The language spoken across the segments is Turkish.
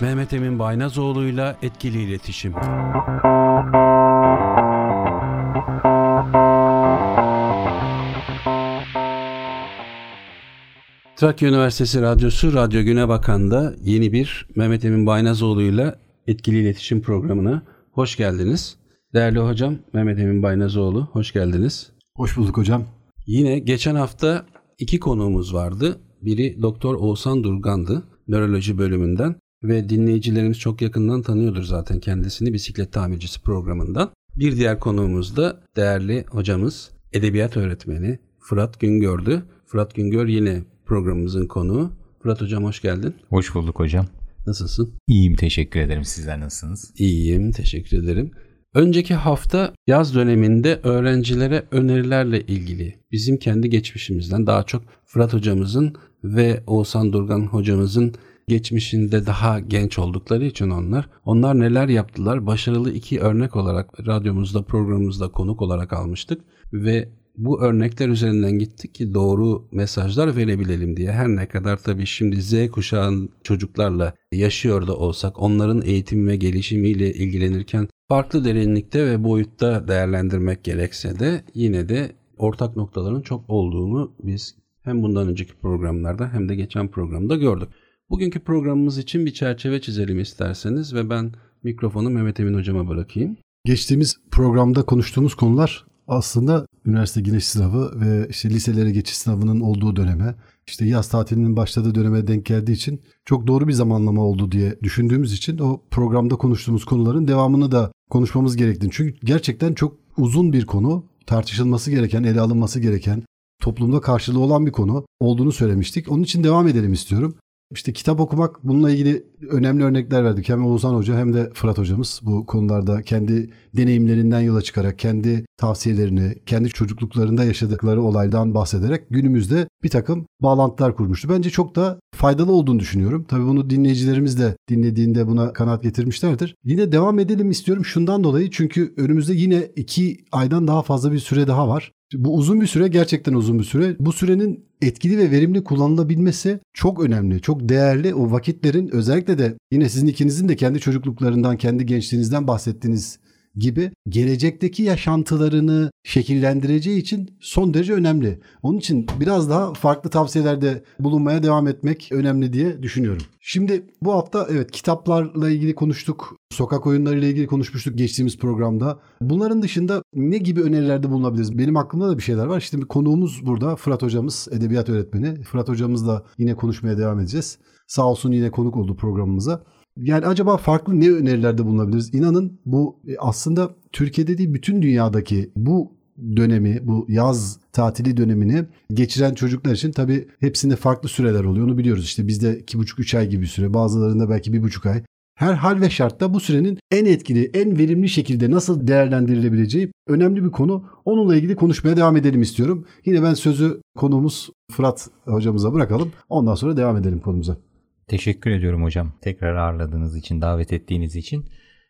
Mehmet Emin Baynazoğlu'yla etkili iletişim. Trakya Üniversitesi Radyosu Radyo Güne Bakan'da yeni bir Mehmet Emin Baynazoğlu'yla etkili iletişim programına hoş geldiniz. Değerli hocam Mehmet Emin Baynazoğlu hoş geldiniz. Hoş bulduk hocam. Yine geçen hafta iki konuğumuz vardı. Biri Doktor Oğuzhan Durgan'dı nöroloji bölümünden ve dinleyicilerimiz çok yakından tanıyordur zaten kendisini bisiklet tamircisi programından. Bir diğer konuğumuz da değerli hocamız edebiyat öğretmeni Fırat Güngör'dü. Fırat Güngör yine programımızın konuğu. Fırat hocam hoş geldin. Hoş bulduk hocam. Nasılsın? İyiyim teşekkür ederim. Sizler nasılsınız? İyiyim teşekkür ederim. Önceki hafta yaz döneminde öğrencilere önerilerle ilgili bizim kendi geçmişimizden daha çok Fırat hocamızın ve Oğuzhan Durgan hocamızın geçmişinde daha genç oldukları için onlar onlar neler yaptılar başarılı iki örnek olarak radyomuzda programımızda konuk olarak almıştık ve bu örnekler üzerinden gittik ki doğru mesajlar verebilelim diye. Her ne kadar tabii şimdi Z kuşağın çocuklarla yaşıyor da olsak onların eğitim ve gelişimiyle ilgilenirken farklı derinlikte ve boyutta değerlendirmek gerekse de yine de ortak noktaların çok olduğunu biz hem bundan önceki programlarda hem de geçen programda gördük. Bugünkü programımız için bir çerçeve çizelim isterseniz ve ben mikrofonu Mehmet Emin hocama bırakayım. Geçtiğimiz programda konuştuğumuz konular aslında üniversite giriş sınavı ve işte liselere geçiş sınavının olduğu döneme, işte yaz tatilinin başladığı döneme denk geldiği için çok doğru bir zamanlama oldu diye düşündüğümüz için o programda konuştuğumuz konuların devamını da konuşmamız gerektiğini. Çünkü gerçekten çok uzun bir konu, tartışılması gereken, ele alınması gereken, toplumda karşılığı olan bir konu olduğunu söylemiştik. Onun için devam edelim istiyorum. İşte kitap okumak bununla ilgili önemli örnekler verdik. Hem Oğuzhan Hoca hem de Fırat Hocamız bu konularda kendi deneyimlerinden yola çıkarak, kendi tavsiyelerini, kendi çocukluklarında yaşadıkları olaydan bahsederek günümüzde bir takım bağlantılar kurmuştu. Bence çok da faydalı olduğunu düşünüyorum. Tabii bunu dinleyicilerimiz de dinlediğinde buna kanaat getirmişlerdir. Yine devam edelim istiyorum şundan dolayı çünkü önümüzde yine iki aydan daha fazla bir süre daha var. Bu uzun bir süre gerçekten uzun bir süre. Bu sürenin etkili ve verimli kullanılabilmesi çok önemli, çok değerli. O vakitlerin özellikle de yine sizin ikinizin de kendi çocukluklarından, kendi gençliğinizden bahsettiğiniz gibi gelecekteki yaşantılarını şekillendireceği için son derece önemli. Onun için biraz daha farklı tavsiyelerde bulunmaya devam etmek önemli diye düşünüyorum. Şimdi bu hafta evet kitaplarla ilgili konuştuk. Sokak oyunlarıyla ilgili konuşmuştuk geçtiğimiz programda. Bunların dışında ne gibi önerilerde bulunabiliriz? Benim aklımda da bir şeyler var. Bir konuğumuz burada Fırat hocamız, edebiyat öğretmeni. Fırat hocamızla yine konuşmaya devam edeceğiz. Sağ olsun yine konuk oldu programımıza. Yani acaba farklı ne önerilerde bulunabiliriz? İnanın bu e, aslında Türkiye'de değil bütün dünyadaki bu dönemi, bu yaz tatili dönemini geçiren çocuklar için tabii hepsinde farklı süreler oluyor. Onu biliyoruz işte bizde 2,5-3 ay gibi bir süre bazılarında belki 1,5 ay. Her hal ve şartta bu sürenin en etkili, en verimli şekilde nasıl değerlendirilebileceği önemli bir konu. Onunla ilgili konuşmaya devam edelim istiyorum. Yine ben sözü konuğumuz Fırat hocamıza bırakalım. Ondan sonra devam edelim konumuza. Teşekkür ediyorum hocam. Tekrar ağırladığınız için, davet ettiğiniz için.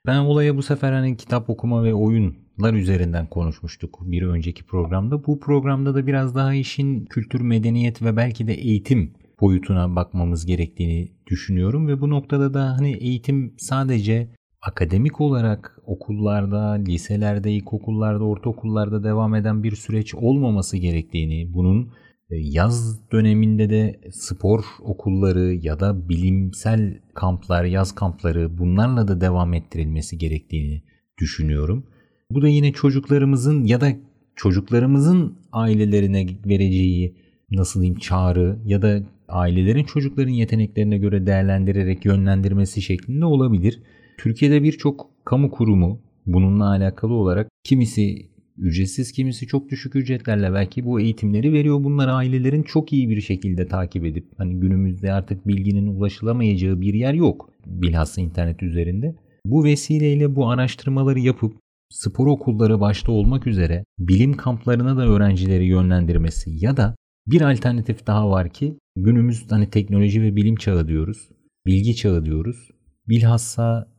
Ben olaya bu sefer hani kitap okuma ve oyunlar üzerinden konuşmuştuk bir önceki programda. Bu programda da biraz daha işin kültür, medeniyet ve belki de eğitim boyutuna bakmamız gerektiğini düşünüyorum ve bu noktada da hani eğitim sadece akademik olarak okullarda, liselerde, ilkokullarda, ortaokullarda devam eden bir süreç olmaması gerektiğini, bunun yaz döneminde de spor okulları ya da bilimsel kamplar, yaz kampları bunlarla da devam ettirilmesi gerektiğini düşünüyorum. Bu da yine çocuklarımızın ya da çocuklarımızın ailelerine vereceği nasıl diyeyim çağrı ya da ailelerin çocukların yeteneklerine göre değerlendirerek yönlendirmesi şeklinde olabilir. Türkiye'de birçok kamu kurumu bununla alakalı olarak kimisi ücretsiz kimisi çok düşük ücretlerle belki bu eğitimleri veriyor. Bunları ailelerin çok iyi bir şekilde takip edip hani günümüzde artık bilginin ulaşılamayacağı bir yer yok bilhassa internet üzerinde. Bu vesileyle bu araştırmaları yapıp spor okulları başta olmak üzere bilim kamplarına da öğrencileri yönlendirmesi ya da bir alternatif daha var ki günümüz hani teknoloji ve bilim çağı diyoruz. Bilgi çağı diyoruz. Bilhassa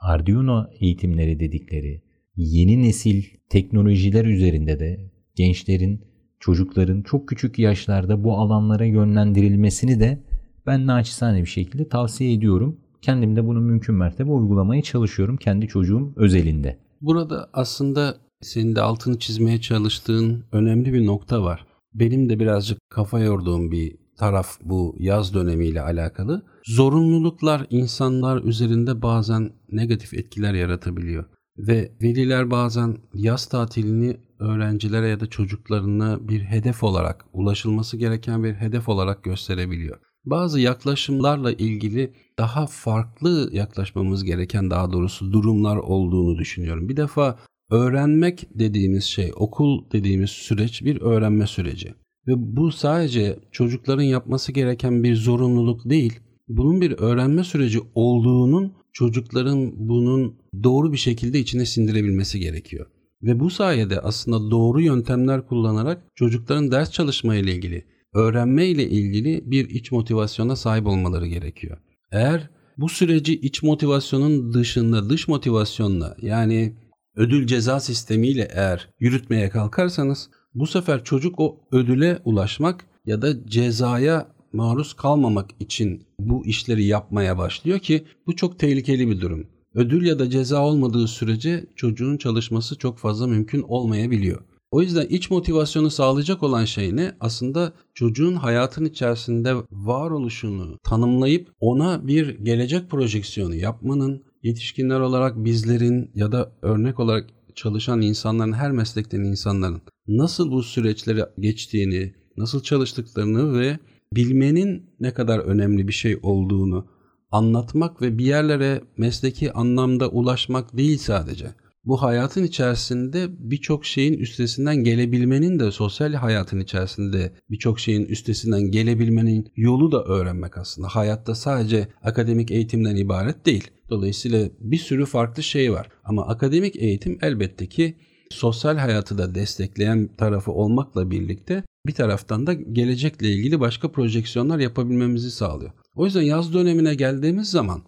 Arduino eğitimleri dedikleri yeni nesil teknolojiler üzerinde de gençlerin, çocukların çok küçük yaşlarda bu alanlara yönlendirilmesini de ben naçizane bir şekilde tavsiye ediyorum. Kendim de bunu mümkün mertebe uygulamaya çalışıyorum kendi çocuğum özelinde. Burada aslında senin de altını çizmeye çalıştığın önemli bir nokta var. Benim de birazcık kafa yorduğum bir taraf bu yaz dönemiyle alakalı. Zorunluluklar insanlar üzerinde bazen negatif etkiler yaratabiliyor. Ve veliler bazen yaz tatilini öğrencilere ya da çocuklarına bir hedef olarak, ulaşılması gereken bir hedef olarak gösterebiliyor. Bazı yaklaşımlarla ilgili daha farklı yaklaşmamız gereken daha doğrusu durumlar olduğunu düşünüyorum. Bir defa öğrenmek dediğimiz şey, okul dediğimiz süreç bir öğrenme süreci. Ve bu sadece çocukların yapması gereken bir zorunluluk değil, bunun bir öğrenme süreci olduğunun çocukların bunun doğru bir şekilde içine sindirebilmesi gerekiyor. Ve bu sayede aslında doğru yöntemler kullanarak çocukların ders çalışma ile ilgili, öğrenme ile ilgili bir iç motivasyona sahip olmaları gerekiyor. Eğer bu süreci iç motivasyonun dışında dış motivasyonla yani ödül ceza sistemiyle eğer yürütmeye kalkarsanız bu sefer çocuk o ödüle ulaşmak ya da cezaya maruz kalmamak için bu işleri yapmaya başlıyor ki bu çok tehlikeli bir durum. Ödül ya da ceza olmadığı sürece çocuğun çalışması çok fazla mümkün olmayabiliyor. O yüzden iç motivasyonu sağlayacak olan şey ne? Aslında çocuğun hayatın içerisinde varoluşunu tanımlayıp ona bir gelecek projeksiyonu yapmanın, yetişkinler olarak bizlerin ya da örnek olarak çalışan insanların, her meslekten insanların nasıl bu süreçleri geçtiğini, nasıl çalıştıklarını ve bilmenin ne kadar önemli bir şey olduğunu anlatmak ve bir yerlere mesleki anlamda ulaşmak değil sadece. Bu hayatın içerisinde birçok şeyin üstesinden gelebilmenin de sosyal hayatın içerisinde birçok şeyin üstesinden gelebilmenin yolu da öğrenmek aslında. Hayatta sadece akademik eğitimden ibaret değil. Dolayısıyla bir sürü farklı şey var. Ama akademik eğitim elbette ki sosyal hayatı da destekleyen tarafı olmakla birlikte bir taraftan da gelecekle ilgili başka projeksiyonlar yapabilmemizi sağlıyor. O yüzden yaz dönemine geldiğimiz zaman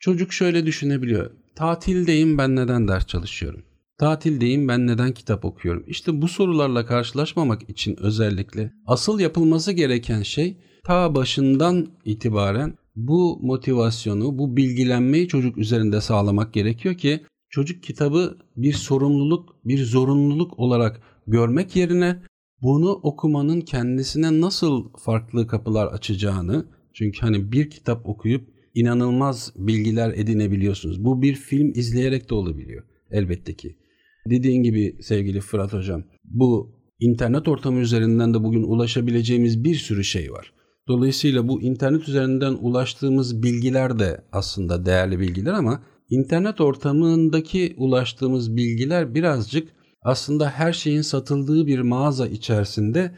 çocuk şöyle düşünebiliyor. Tatildeyim ben neden ders çalışıyorum? Tatildeyim ben neden kitap okuyorum? İşte bu sorularla karşılaşmamak için özellikle asıl yapılması gereken şey ta başından itibaren bu motivasyonu, bu bilgilenmeyi çocuk üzerinde sağlamak gerekiyor ki çocuk kitabı bir sorumluluk, bir zorunluluk olarak görmek yerine bunu okumanın kendisine nasıl farklı kapılar açacağını çünkü hani bir kitap okuyup inanılmaz bilgiler edinebiliyorsunuz. Bu bir film izleyerek de olabiliyor elbette ki. Dediğin gibi sevgili Fırat Hocam bu internet ortamı üzerinden de bugün ulaşabileceğimiz bir sürü şey var. Dolayısıyla bu internet üzerinden ulaştığımız bilgiler de aslında değerli bilgiler ama internet ortamındaki ulaştığımız bilgiler birazcık aslında her şeyin satıldığı bir mağaza içerisinde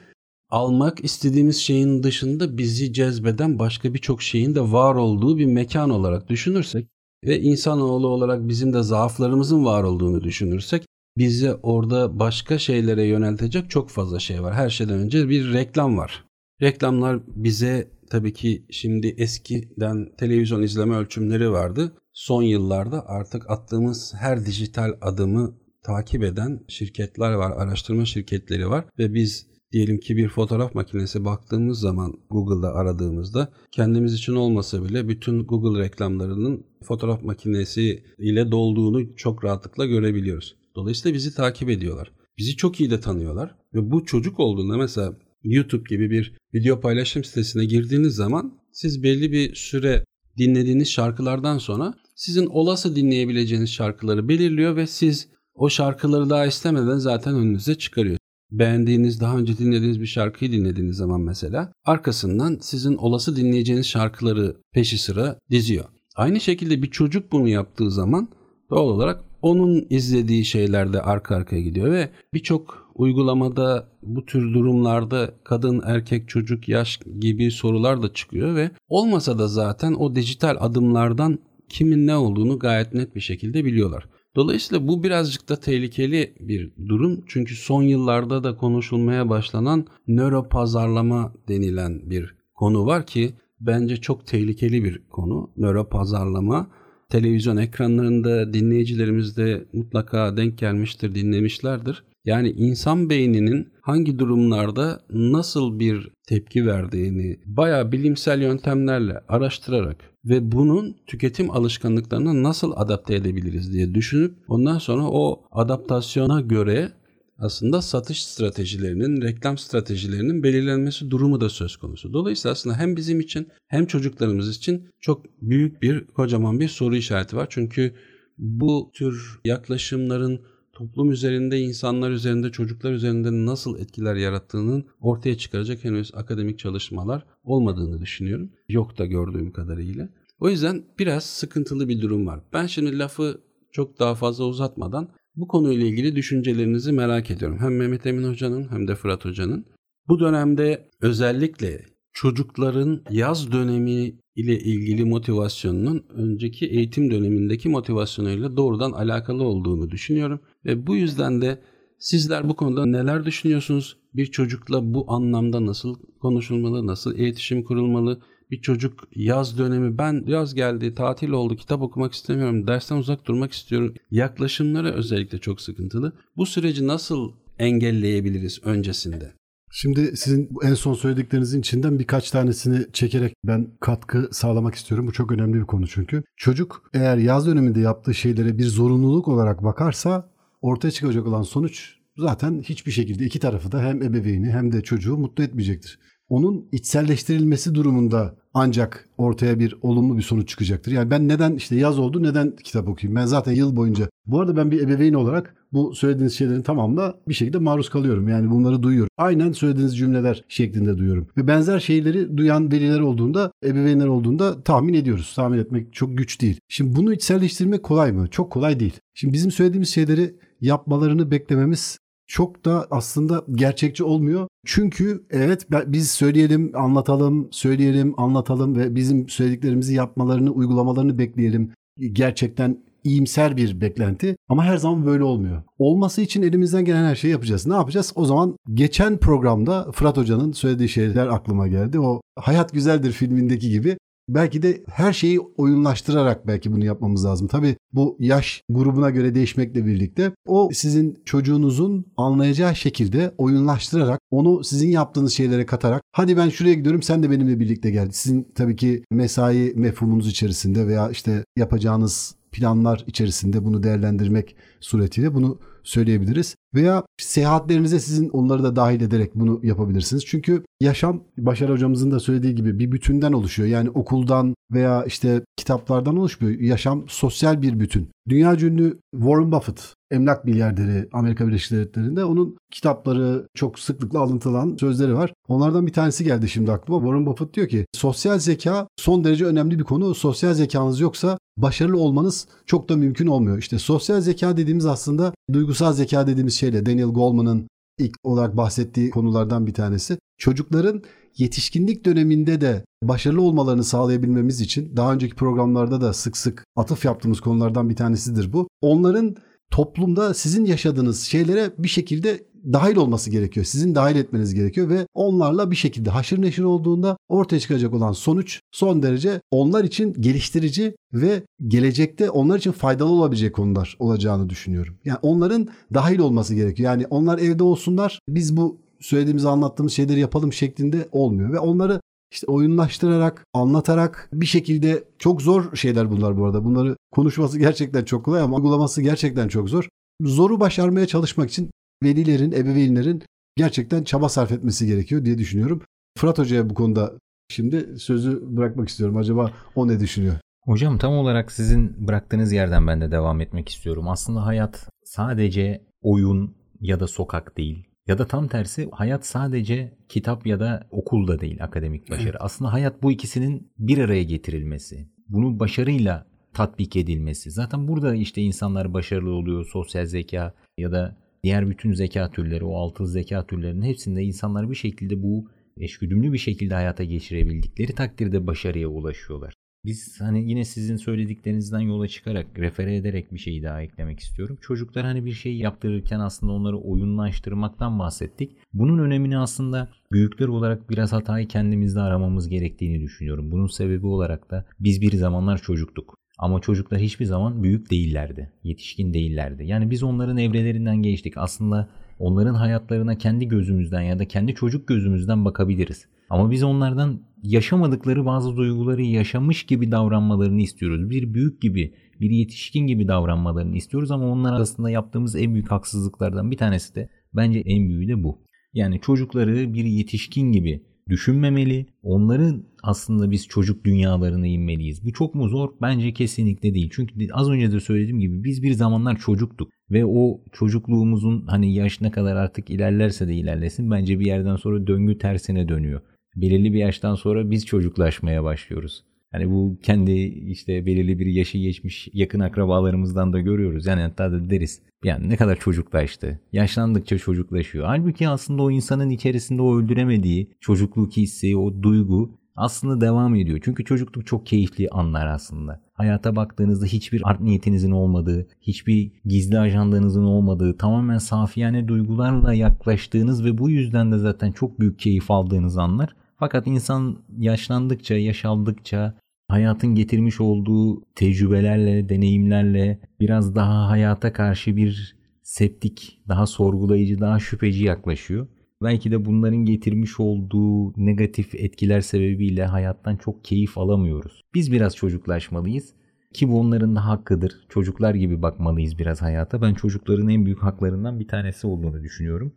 almak istediğimiz şeyin dışında bizi cezbeden başka birçok şeyin de var olduğu bir mekan olarak düşünürsek ve insanoğlu olarak bizim de zaaflarımızın var olduğunu düşünürsek bizi orada başka şeylere yöneltecek çok fazla şey var. Her şeyden önce bir reklam var. Reklamlar bize tabii ki şimdi eskiden televizyon izleme ölçümleri vardı. Son yıllarda artık attığımız her dijital adımı takip eden şirketler var, araştırma şirketleri var ve biz diyelim ki bir fotoğraf makinesi baktığımız zaman Google'da aradığımızda kendimiz için olmasa bile bütün Google reklamlarının fotoğraf makinesi ile dolduğunu çok rahatlıkla görebiliyoruz. Dolayısıyla bizi takip ediyorlar. Bizi çok iyi de tanıyorlar ve bu çocuk olduğunda mesela YouTube gibi bir video paylaşım sitesine girdiğiniz zaman siz belli bir süre dinlediğiniz şarkılardan sonra sizin olası dinleyebileceğiniz şarkıları belirliyor ve siz o şarkıları daha istemeden zaten önünüze çıkarıyor. Beğendiğiniz, daha önce dinlediğiniz bir şarkıyı dinlediğiniz zaman mesela arkasından sizin olası dinleyeceğiniz şarkıları peşi sıra diziyor. Aynı şekilde bir çocuk bunu yaptığı zaman doğal olarak onun izlediği şeyler de arka arkaya gidiyor ve birçok uygulamada bu tür durumlarda kadın, erkek, çocuk, yaş gibi sorular da çıkıyor ve olmasa da zaten o dijital adımlardan kimin ne olduğunu gayet net bir şekilde biliyorlar. Dolayısıyla bu birazcık da tehlikeli bir durum. Çünkü son yıllarda da konuşulmaya başlanan nöro pazarlama denilen bir konu var ki bence çok tehlikeli bir konu. Nöro pazarlama televizyon ekranlarında dinleyicilerimiz de mutlaka denk gelmiştir, dinlemişlerdir. Yani insan beyninin hangi durumlarda nasıl bir tepki verdiğini bayağı bilimsel yöntemlerle araştırarak ve bunun tüketim alışkanlıklarına nasıl adapte edebiliriz diye düşünüp ondan sonra o adaptasyona göre aslında satış stratejilerinin, reklam stratejilerinin belirlenmesi durumu da söz konusu. Dolayısıyla aslında hem bizim için hem çocuklarımız için çok büyük bir, kocaman bir soru işareti var. Çünkü bu tür yaklaşımların toplum üzerinde, insanlar üzerinde, çocuklar üzerinde nasıl etkiler yarattığının ortaya çıkaracak henüz akademik çalışmalar olmadığını düşünüyorum. Yok da gördüğüm kadarıyla. O yüzden biraz sıkıntılı bir durum var. Ben şimdi lafı çok daha fazla uzatmadan bu konuyla ilgili düşüncelerinizi merak ediyorum. Hem Mehmet Emin Hoca'nın hem de Fırat Hoca'nın. Bu dönemde özellikle çocukların yaz dönemi ile ilgili motivasyonunun önceki eğitim dönemindeki motivasyonuyla doğrudan alakalı olduğunu düşünüyorum. Ve bu yüzden de sizler bu konuda neler düşünüyorsunuz? Bir çocukla bu anlamda nasıl konuşulmalı, nasıl iletişim kurulmalı? Bir çocuk yaz dönemi ben yaz geldi, tatil oldu, kitap okumak istemiyorum, dersten uzak durmak istiyorum. Yaklaşımları özellikle çok sıkıntılı. Bu süreci nasıl engelleyebiliriz öncesinde? Şimdi sizin en son söylediklerinizin içinden birkaç tanesini çekerek ben katkı sağlamak istiyorum. Bu çok önemli bir konu çünkü. Çocuk eğer yaz döneminde yaptığı şeylere bir zorunluluk olarak bakarsa ortaya çıkacak olan sonuç zaten hiçbir şekilde iki tarafı da hem ebeveyni hem de çocuğu mutlu etmeyecektir. Onun içselleştirilmesi durumunda ancak ortaya bir olumlu bir sonuç çıkacaktır. Yani ben neden işte yaz oldu neden kitap okuyayım? Ben zaten yıl boyunca. Bu arada ben bir ebeveyn olarak bu söylediğiniz şeylerin tamamına bir şekilde maruz kalıyorum. Yani bunları duyuyorum. Aynen söylediğiniz cümleler şeklinde duyuyorum. Ve benzer şeyleri duyan veliler olduğunda, ebeveynler olduğunda tahmin ediyoruz. Tahmin etmek çok güç değil. Şimdi bunu içselleştirmek kolay mı? Çok kolay değil. Şimdi bizim söylediğimiz şeyleri yapmalarını beklememiz çok da aslında gerçekçi olmuyor. Çünkü evet biz söyleyelim, anlatalım, söyleyelim, anlatalım ve bizim söylediklerimizi yapmalarını, uygulamalarını bekleyelim. Gerçekten iyimser bir beklenti ama her zaman böyle olmuyor. Olması için elimizden gelen her şeyi yapacağız. Ne yapacağız? O zaman geçen programda Fırat Hoca'nın söylediği şeyler aklıma geldi. O Hayat Güzeldir filmindeki gibi belki de her şeyi oyunlaştırarak belki bunu yapmamız lazım. Tabii bu yaş grubuna göre değişmekle birlikte o sizin çocuğunuzun anlayacağı şekilde oyunlaştırarak onu sizin yaptığınız şeylere katarak hadi ben şuraya gidiyorum sen de benimle birlikte gel. Sizin tabii ki mesai mefhumunuz içerisinde veya işte yapacağınız planlar içerisinde bunu değerlendirmek suretiyle bunu söyleyebiliriz. Veya seyahatlerinize sizin onları da dahil ederek bunu yapabilirsiniz. Çünkü yaşam Başar hocamızın da söylediği gibi bir bütünden oluşuyor. Yani okuldan veya işte kitaplardan oluşmuyor. Yaşam sosyal bir bütün. Dünya ünlü Warren Buffett emlak milyarderi Amerika Birleşik Devletleri'nde onun kitapları çok sıklıkla alıntılan sözleri var. Onlardan bir tanesi geldi şimdi aklıma. Warren Buffett diyor ki sosyal zeka son derece önemli bir konu. Sosyal zekanız yoksa başarılı olmanız çok da mümkün olmuyor. İşte sosyal zeka dediğimiz aslında duygusal zeka dediğimiz şeyle Daniel Goleman'ın ilk olarak bahsettiği konulardan bir tanesi. Çocukların yetişkinlik döneminde de başarılı olmalarını sağlayabilmemiz için daha önceki programlarda da sık sık atıf yaptığımız konulardan bir tanesidir bu. Onların toplumda sizin yaşadığınız şeylere bir şekilde dahil olması gerekiyor. Sizin dahil etmeniz gerekiyor ve onlarla bir şekilde haşır neşir olduğunda ortaya çıkacak olan sonuç son derece onlar için geliştirici ve gelecekte onlar için faydalı olabilecek konular olacağını düşünüyorum. Yani onların dahil olması gerekiyor. Yani onlar evde olsunlar biz bu söylediğimiz anlattığımız şeyleri yapalım şeklinde olmuyor ve onları işte oyunlaştırarak, anlatarak bir şekilde çok zor şeyler bunlar bu arada. Bunları konuşması gerçekten çok kolay ama uygulaması gerçekten çok zor. Zoru başarmaya çalışmak için velilerin, ebeveynlerin gerçekten çaba sarf etmesi gerekiyor diye düşünüyorum. Fırat Hoca'ya bu konuda şimdi sözü bırakmak istiyorum. Acaba o ne düşünüyor? Hocam tam olarak sizin bıraktığınız yerden ben de devam etmek istiyorum. Aslında hayat sadece oyun ya da sokak değil. Ya da tam tersi hayat sadece kitap ya da okulda değil akademik başarı. Evet. Aslında hayat bu ikisinin bir araya getirilmesi. Bunun başarıyla tatbik edilmesi. Zaten burada işte insanlar başarılı oluyor. Sosyal zeka ya da diğer bütün zeka türleri, o altı zeka türlerinin hepsinde insanlar bir şekilde bu eşgüdümlü bir şekilde hayata geçirebildikleri takdirde başarıya ulaşıyorlar. Biz hani yine sizin söylediklerinizden yola çıkarak, refere ederek bir şeyi daha eklemek istiyorum. Çocuklar hani bir şey yaptırırken aslında onları oyunlaştırmaktan bahsettik. Bunun önemini aslında büyükler olarak biraz hatayı kendimizde aramamız gerektiğini düşünüyorum. Bunun sebebi olarak da biz bir zamanlar çocuktuk. Ama çocuklar hiçbir zaman büyük değillerdi. Yetişkin değillerdi. Yani biz onların evrelerinden geçtik. Aslında onların hayatlarına kendi gözümüzden ya da kendi çocuk gözümüzden bakabiliriz. Ama biz onlardan yaşamadıkları bazı duyguları yaşamış gibi davranmalarını istiyoruz. Bir büyük gibi, bir yetişkin gibi davranmalarını istiyoruz ama onlar arasında yaptığımız en büyük haksızlıklardan bir tanesi de bence en büyüğü de bu. Yani çocukları bir yetişkin gibi düşünmemeli. Onların aslında biz çocuk dünyalarına inmeliyiz. Bu çok mu zor? Bence kesinlikle değil. Çünkü az önce de söylediğim gibi biz bir zamanlar çocuktuk ve o çocukluğumuzun hani yaş ne kadar artık ilerlerse de ilerlesin bence bir yerden sonra döngü tersine dönüyor. Belirli bir yaştan sonra biz çocuklaşmaya başlıyoruz. Hani bu kendi işte belirli bir yaşı geçmiş yakın akrabalarımızdan da görüyoruz. Yani hatta da deriz. Yani ne kadar çocuklaştı. Yaşlandıkça çocuklaşıyor. Halbuki aslında o insanın içerisinde o öldüremediği çocukluk hissi, o duygu aslında devam ediyor. Çünkü çocukluk çok keyifli anlar aslında. Hayata baktığınızda hiçbir art niyetinizin olmadığı, hiçbir gizli ajandığınızın olmadığı, tamamen safiyane duygularla yaklaştığınız ve bu yüzden de zaten çok büyük keyif aldığınız anlar. Fakat insan yaşlandıkça, yaş aldıkça hayatın getirmiş olduğu tecrübelerle, deneyimlerle biraz daha hayata karşı bir septik, daha sorgulayıcı, daha şüpheci yaklaşıyor. Belki de bunların getirmiş olduğu negatif etkiler sebebiyle hayattan çok keyif alamıyoruz. Biz biraz çocuklaşmalıyız ki bu onların da hakkıdır. Çocuklar gibi bakmalıyız biraz hayata. Ben çocukların en büyük haklarından bir tanesi olduğunu düşünüyorum.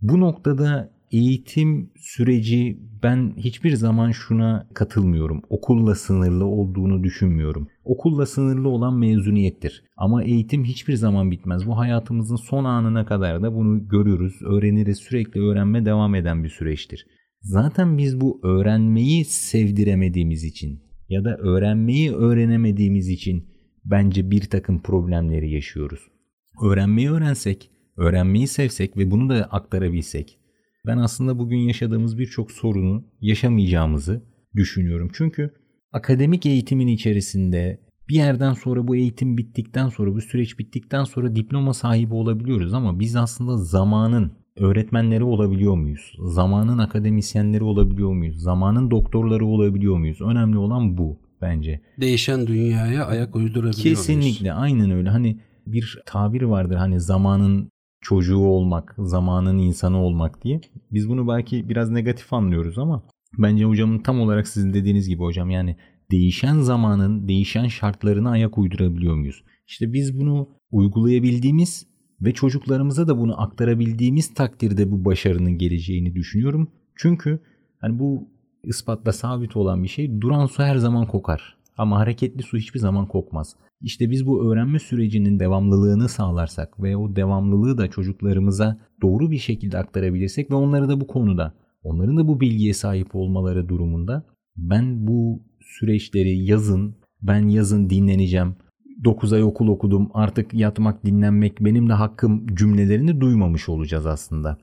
Bu noktada eğitim süreci ben hiçbir zaman şuna katılmıyorum. Okulla sınırlı olduğunu düşünmüyorum. Okulla sınırlı olan mezuniyettir. Ama eğitim hiçbir zaman bitmez. Bu hayatımızın son anına kadar da bunu görürüz, öğreniriz. Sürekli öğrenme devam eden bir süreçtir. Zaten biz bu öğrenmeyi sevdiremediğimiz için ya da öğrenmeyi öğrenemediğimiz için bence bir takım problemleri yaşıyoruz. Öğrenmeyi öğrensek, öğrenmeyi sevsek ve bunu da aktarabilsek ben aslında bugün yaşadığımız birçok sorunu yaşamayacağımızı düşünüyorum. Çünkü akademik eğitimin içerisinde bir yerden sonra bu eğitim bittikten sonra bu süreç bittikten sonra diploma sahibi olabiliyoruz ama biz aslında zamanın öğretmenleri olabiliyor muyuz? Zamanın akademisyenleri olabiliyor muyuz? Zamanın doktorları olabiliyor muyuz? Önemli olan bu bence. Değişen dünyaya ayak uydurabiliyor Kesinlikle muyuz? aynen öyle. Hani bir tabir vardır hani zamanın çocuğu olmak, zamanın insanı olmak diye. Biz bunu belki biraz negatif anlıyoruz ama bence hocamın tam olarak sizin dediğiniz gibi hocam yani değişen zamanın, değişen şartlarına ayak uydurabiliyor muyuz? İşte biz bunu uygulayabildiğimiz ve çocuklarımıza da bunu aktarabildiğimiz takdirde bu başarının geleceğini düşünüyorum. Çünkü hani bu ispatla sabit olan bir şey duran su her zaman kokar. Ama hareketli su hiçbir zaman kokmaz. İşte biz bu öğrenme sürecinin devamlılığını sağlarsak ve o devamlılığı da çocuklarımıza doğru bir şekilde aktarabilirsek ve onları da bu konuda, onların da bu bilgiye sahip olmaları durumunda ben bu süreçleri yazın, ben yazın dinleneceğim, 9 ay okul okudum artık yatmak dinlenmek benim de hakkım cümlelerini duymamış olacağız aslında.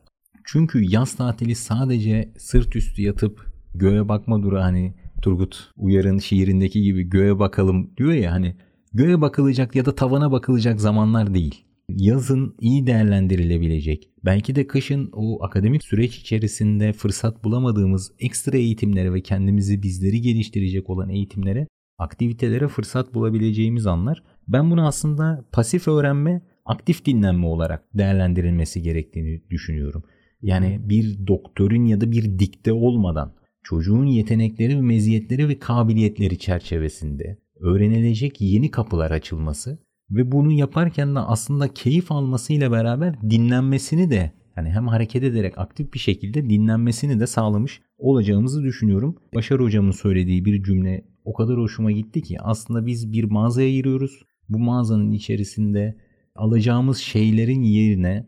Çünkü yaz tatili sadece sırt üstü yatıp göğe bakma duru hani Turgut Uyar'ın şiirindeki gibi göğe bakalım diyor ya hani göğe bakılacak ya da tavana bakılacak zamanlar değil. Yazın iyi değerlendirilebilecek, belki de kışın o akademik süreç içerisinde fırsat bulamadığımız ekstra eğitimlere ve kendimizi bizleri geliştirecek olan eğitimlere, aktivitelere fırsat bulabileceğimiz anlar. Ben bunu aslında pasif öğrenme, aktif dinlenme olarak değerlendirilmesi gerektiğini düşünüyorum. Yani bir doktorun ya da bir dikte olmadan çocuğun yetenekleri ve meziyetleri ve kabiliyetleri çerçevesinde öğrenilecek yeni kapılar açılması ve bunu yaparken de aslında keyif almasıyla beraber dinlenmesini de yani hem hareket ederek aktif bir şekilde dinlenmesini de sağlamış olacağımızı düşünüyorum. Başar hocamın söylediği bir cümle o kadar hoşuma gitti ki aslında biz bir mağazaya giriyoruz. Bu mağazanın içerisinde alacağımız şeylerin yerine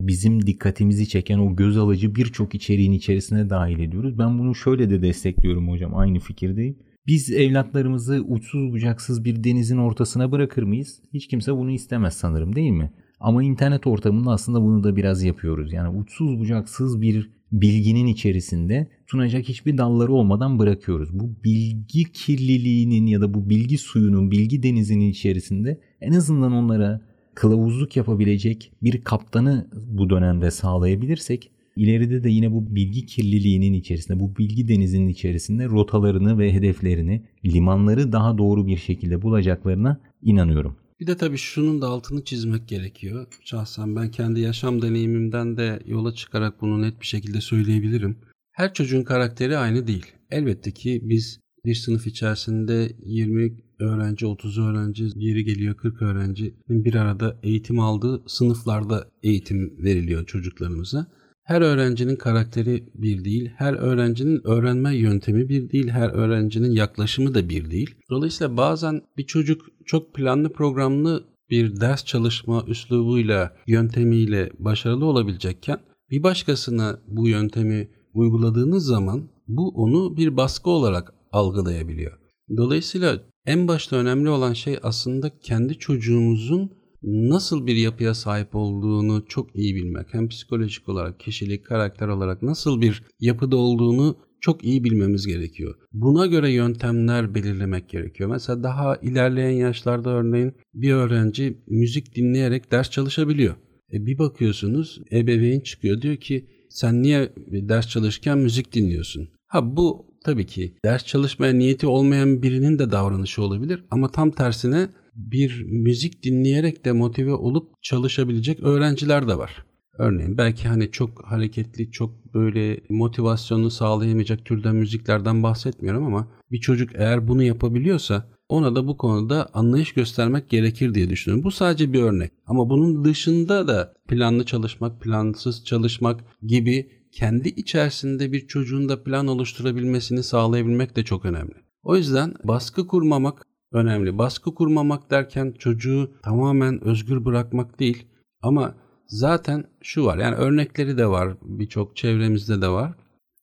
bizim dikkatimizi çeken o göz alıcı birçok içeriğin içerisine dahil ediyoruz. Ben bunu şöyle de destekliyorum hocam aynı fikirdeyim. Biz evlatlarımızı uçsuz bucaksız bir denizin ortasına bırakır mıyız? Hiç kimse bunu istemez sanırım değil mi? Ama internet ortamında aslında bunu da biraz yapıyoruz. Yani uçsuz bucaksız bir bilginin içerisinde sunacak hiçbir dalları olmadan bırakıyoruz. Bu bilgi kirliliğinin ya da bu bilgi suyunun, bilgi denizinin içerisinde en azından onlara kılavuzluk yapabilecek bir kaptanı bu dönemde sağlayabilirsek ileride de yine bu bilgi kirliliğinin içerisinde, bu bilgi denizinin içerisinde rotalarını ve hedeflerini, limanları daha doğru bir şekilde bulacaklarına inanıyorum. Bir de tabii şunun da altını çizmek gerekiyor. Şahsen ben kendi yaşam deneyimimden de yola çıkarak bunu net bir şekilde söyleyebilirim. Her çocuğun karakteri aynı değil. Elbette ki biz bir sınıf içerisinde 20 öğrenci, 30 öğrenci, yeri geliyor 40 öğrenci bir arada eğitim aldığı sınıflarda eğitim veriliyor çocuklarımıza. Her öğrencinin karakteri bir değil, her öğrencinin öğrenme yöntemi bir değil, her öğrencinin yaklaşımı da bir değil. Dolayısıyla bazen bir çocuk çok planlı programlı bir ders çalışma üslubuyla, yöntemiyle başarılı olabilecekken bir başkasına bu yöntemi uyguladığınız zaman bu onu bir baskı olarak algılayabiliyor. Dolayısıyla en başta önemli olan şey aslında kendi çocuğumuzun nasıl bir yapıya sahip olduğunu çok iyi bilmek. Hem psikolojik olarak, kişilik, karakter olarak nasıl bir yapıda olduğunu çok iyi bilmemiz gerekiyor. Buna göre yöntemler belirlemek gerekiyor. Mesela daha ilerleyen yaşlarda örneğin bir öğrenci müzik dinleyerek ders çalışabiliyor. E bir bakıyorsunuz ebeveyn çıkıyor diyor ki sen niye ders çalışırken müzik dinliyorsun? Ha bu tabii ki ders çalışmaya niyeti olmayan birinin de davranışı olabilir ama tam tersine bir müzik dinleyerek de motive olup çalışabilecek öğrenciler de var. Örneğin belki hani çok hareketli, çok böyle motivasyonu sağlayamayacak türden müziklerden bahsetmiyorum ama bir çocuk eğer bunu yapabiliyorsa ona da bu konuda anlayış göstermek gerekir diye düşünüyorum. Bu sadece bir örnek. Ama bunun dışında da planlı çalışmak, plansız çalışmak gibi kendi içerisinde bir çocuğun da plan oluşturabilmesini sağlayabilmek de çok önemli. O yüzden baskı kurmamak önemli. Baskı kurmamak derken çocuğu tamamen özgür bırakmak değil ama zaten şu var yani örnekleri de var birçok çevremizde de var.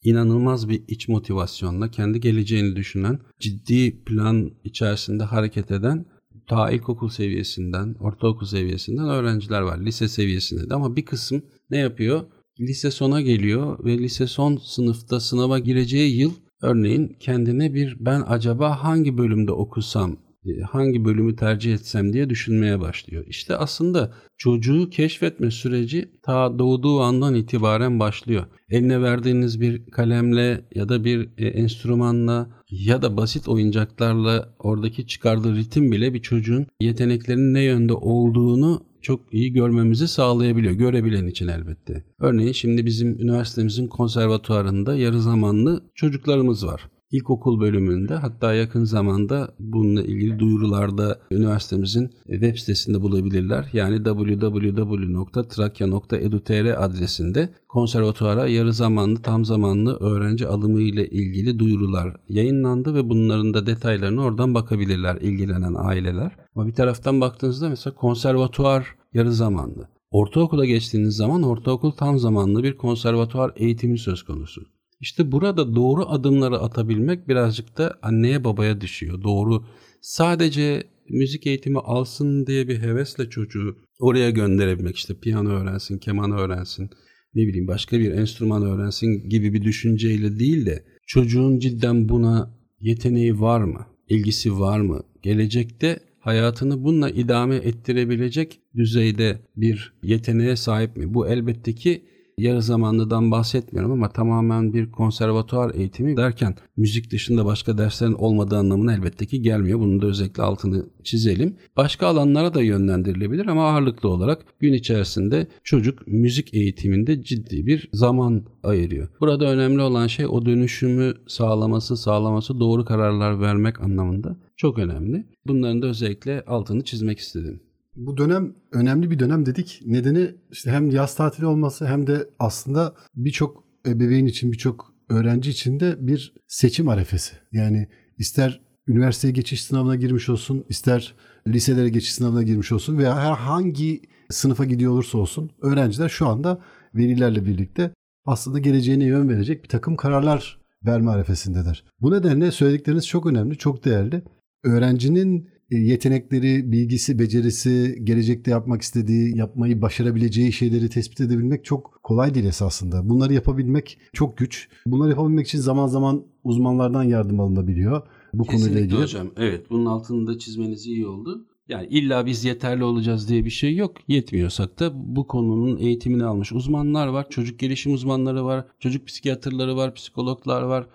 İnanılmaz bir iç motivasyonla kendi geleceğini düşünen, ciddi plan içerisinde hareket eden ta ilkokul seviyesinden, ortaokul seviyesinden öğrenciler var. Lise seviyesinde de ama bir kısım ne yapıyor? Lise sona geliyor ve lise son sınıfta sınava gireceği yıl Örneğin kendine bir ben acaba hangi bölümde okusam, e, hangi bölümü tercih etsem diye düşünmeye başlıyor. İşte aslında çocuğu keşfetme süreci ta doğduğu andan itibaren başlıyor. Eline verdiğiniz bir kalemle ya da bir e, enstrümanla ya da basit oyuncaklarla oradaki çıkardığı ritim bile bir çocuğun yeteneklerinin ne yönde olduğunu çok iyi görmemizi sağlayabiliyor. Görebilen için elbette. Örneğin şimdi bizim üniversitemizin konservatuarında yarı zamanlı çocuklarımız var ilkokul bölümünde hatta yakın zamanda bununla ilgili duyurularda üniversitemizin web sitesinde bulabilirler. Yani www.trakya.edu.tr adresinde konservatuara yarı zamanlı tam zamanlı öğrenci alımı ile ilgili duyurular yayınlandı ve bunların da detaylarını oradan bakabilirler ilgilenen aileler. Ama bir taraftan baktığınızda mesela konservatuar yarı zamanlı. Ortaokula geçtiğiniz zaman ortaokul tam zamanlı bir konservatuar eğitimi söz konusu. İşte burada doğru adımları atabilmek birazcık da anneye babaya düşüyor. Doğru sadece müzik eğitimi alsın diye bir hevesle çocuğu oraya gönderebilmek işte piyano öğrensin, keman öğrensin, ne bileyim başka bir enstrüman öğrensin gibi bir düşünceyle değil de çocuğun cidden buna yeteneği var mı? ilgisi var mı? Gelecekte hayatını bununla idame ettirebilecek düzeyde bir yeteneğe sahip mi? Bu elbette ki yarı zamanlıdan bahsetmiyorum ama tamamen bir konservatuar eğitimi derken müzik dışında başka derslerin olmadığı anlamına elbette ki gelmiyor. Bunun da özellikle altını çizelim. Başka alanlara da yönlendirilebilir ama ağırlıklı olarak gün içerisinde çocuk müzik eğitiminde ciddi bir zaman ayırıyor. Burada önemli olan şey o dönüşümü sağlaması, sağlaması, doğru kararlar vermek anlamında çok önemli. Bunların da özellikle altını çizmek istedim. Bu dönem önemli bir dönem dedik. Nedeni işte hem yaz tatili olması hem de aslında birçok ebeveyn için birçok öğrenci için de bir seçim arefesi. Yani ister üniversiteye geçiş sınavına girmiş olsun, ister liselere geçiş sınavına girmiş olsun veya herhangi sınıfa gidiyor olursa olsun öğrenciler şu anda velilerle birlikte aslında geleceğine yön verecek bir takım kararlar verme arefesindeler. Bu nedenle söyledikleriniz çok önemli, çok değerli. Öğrencinin yetenekleri, bilgisi, becerisi, gelecekte yapmak istediği, yapmayı başarabileceği şeyleri tespit edebilmek çok kolay değil esasında. Bunları yapabilmek çok güç. Bunları yapabilmek için zaman zaman uzmanlardan yardım alınabiliyor. Bu Kesinlikle konuyla ilgili. hocam. Evet bunun altını da çizmeniz iyi oldu. Yani illa biz yeterli olacağız diye bir şey yok. Yetmiyorsak da bu konunun eğitimini almış uzmanlar var. Çocuk gelişim uzmanları var. Çocuk psikiyatrları var. Psikologlar var.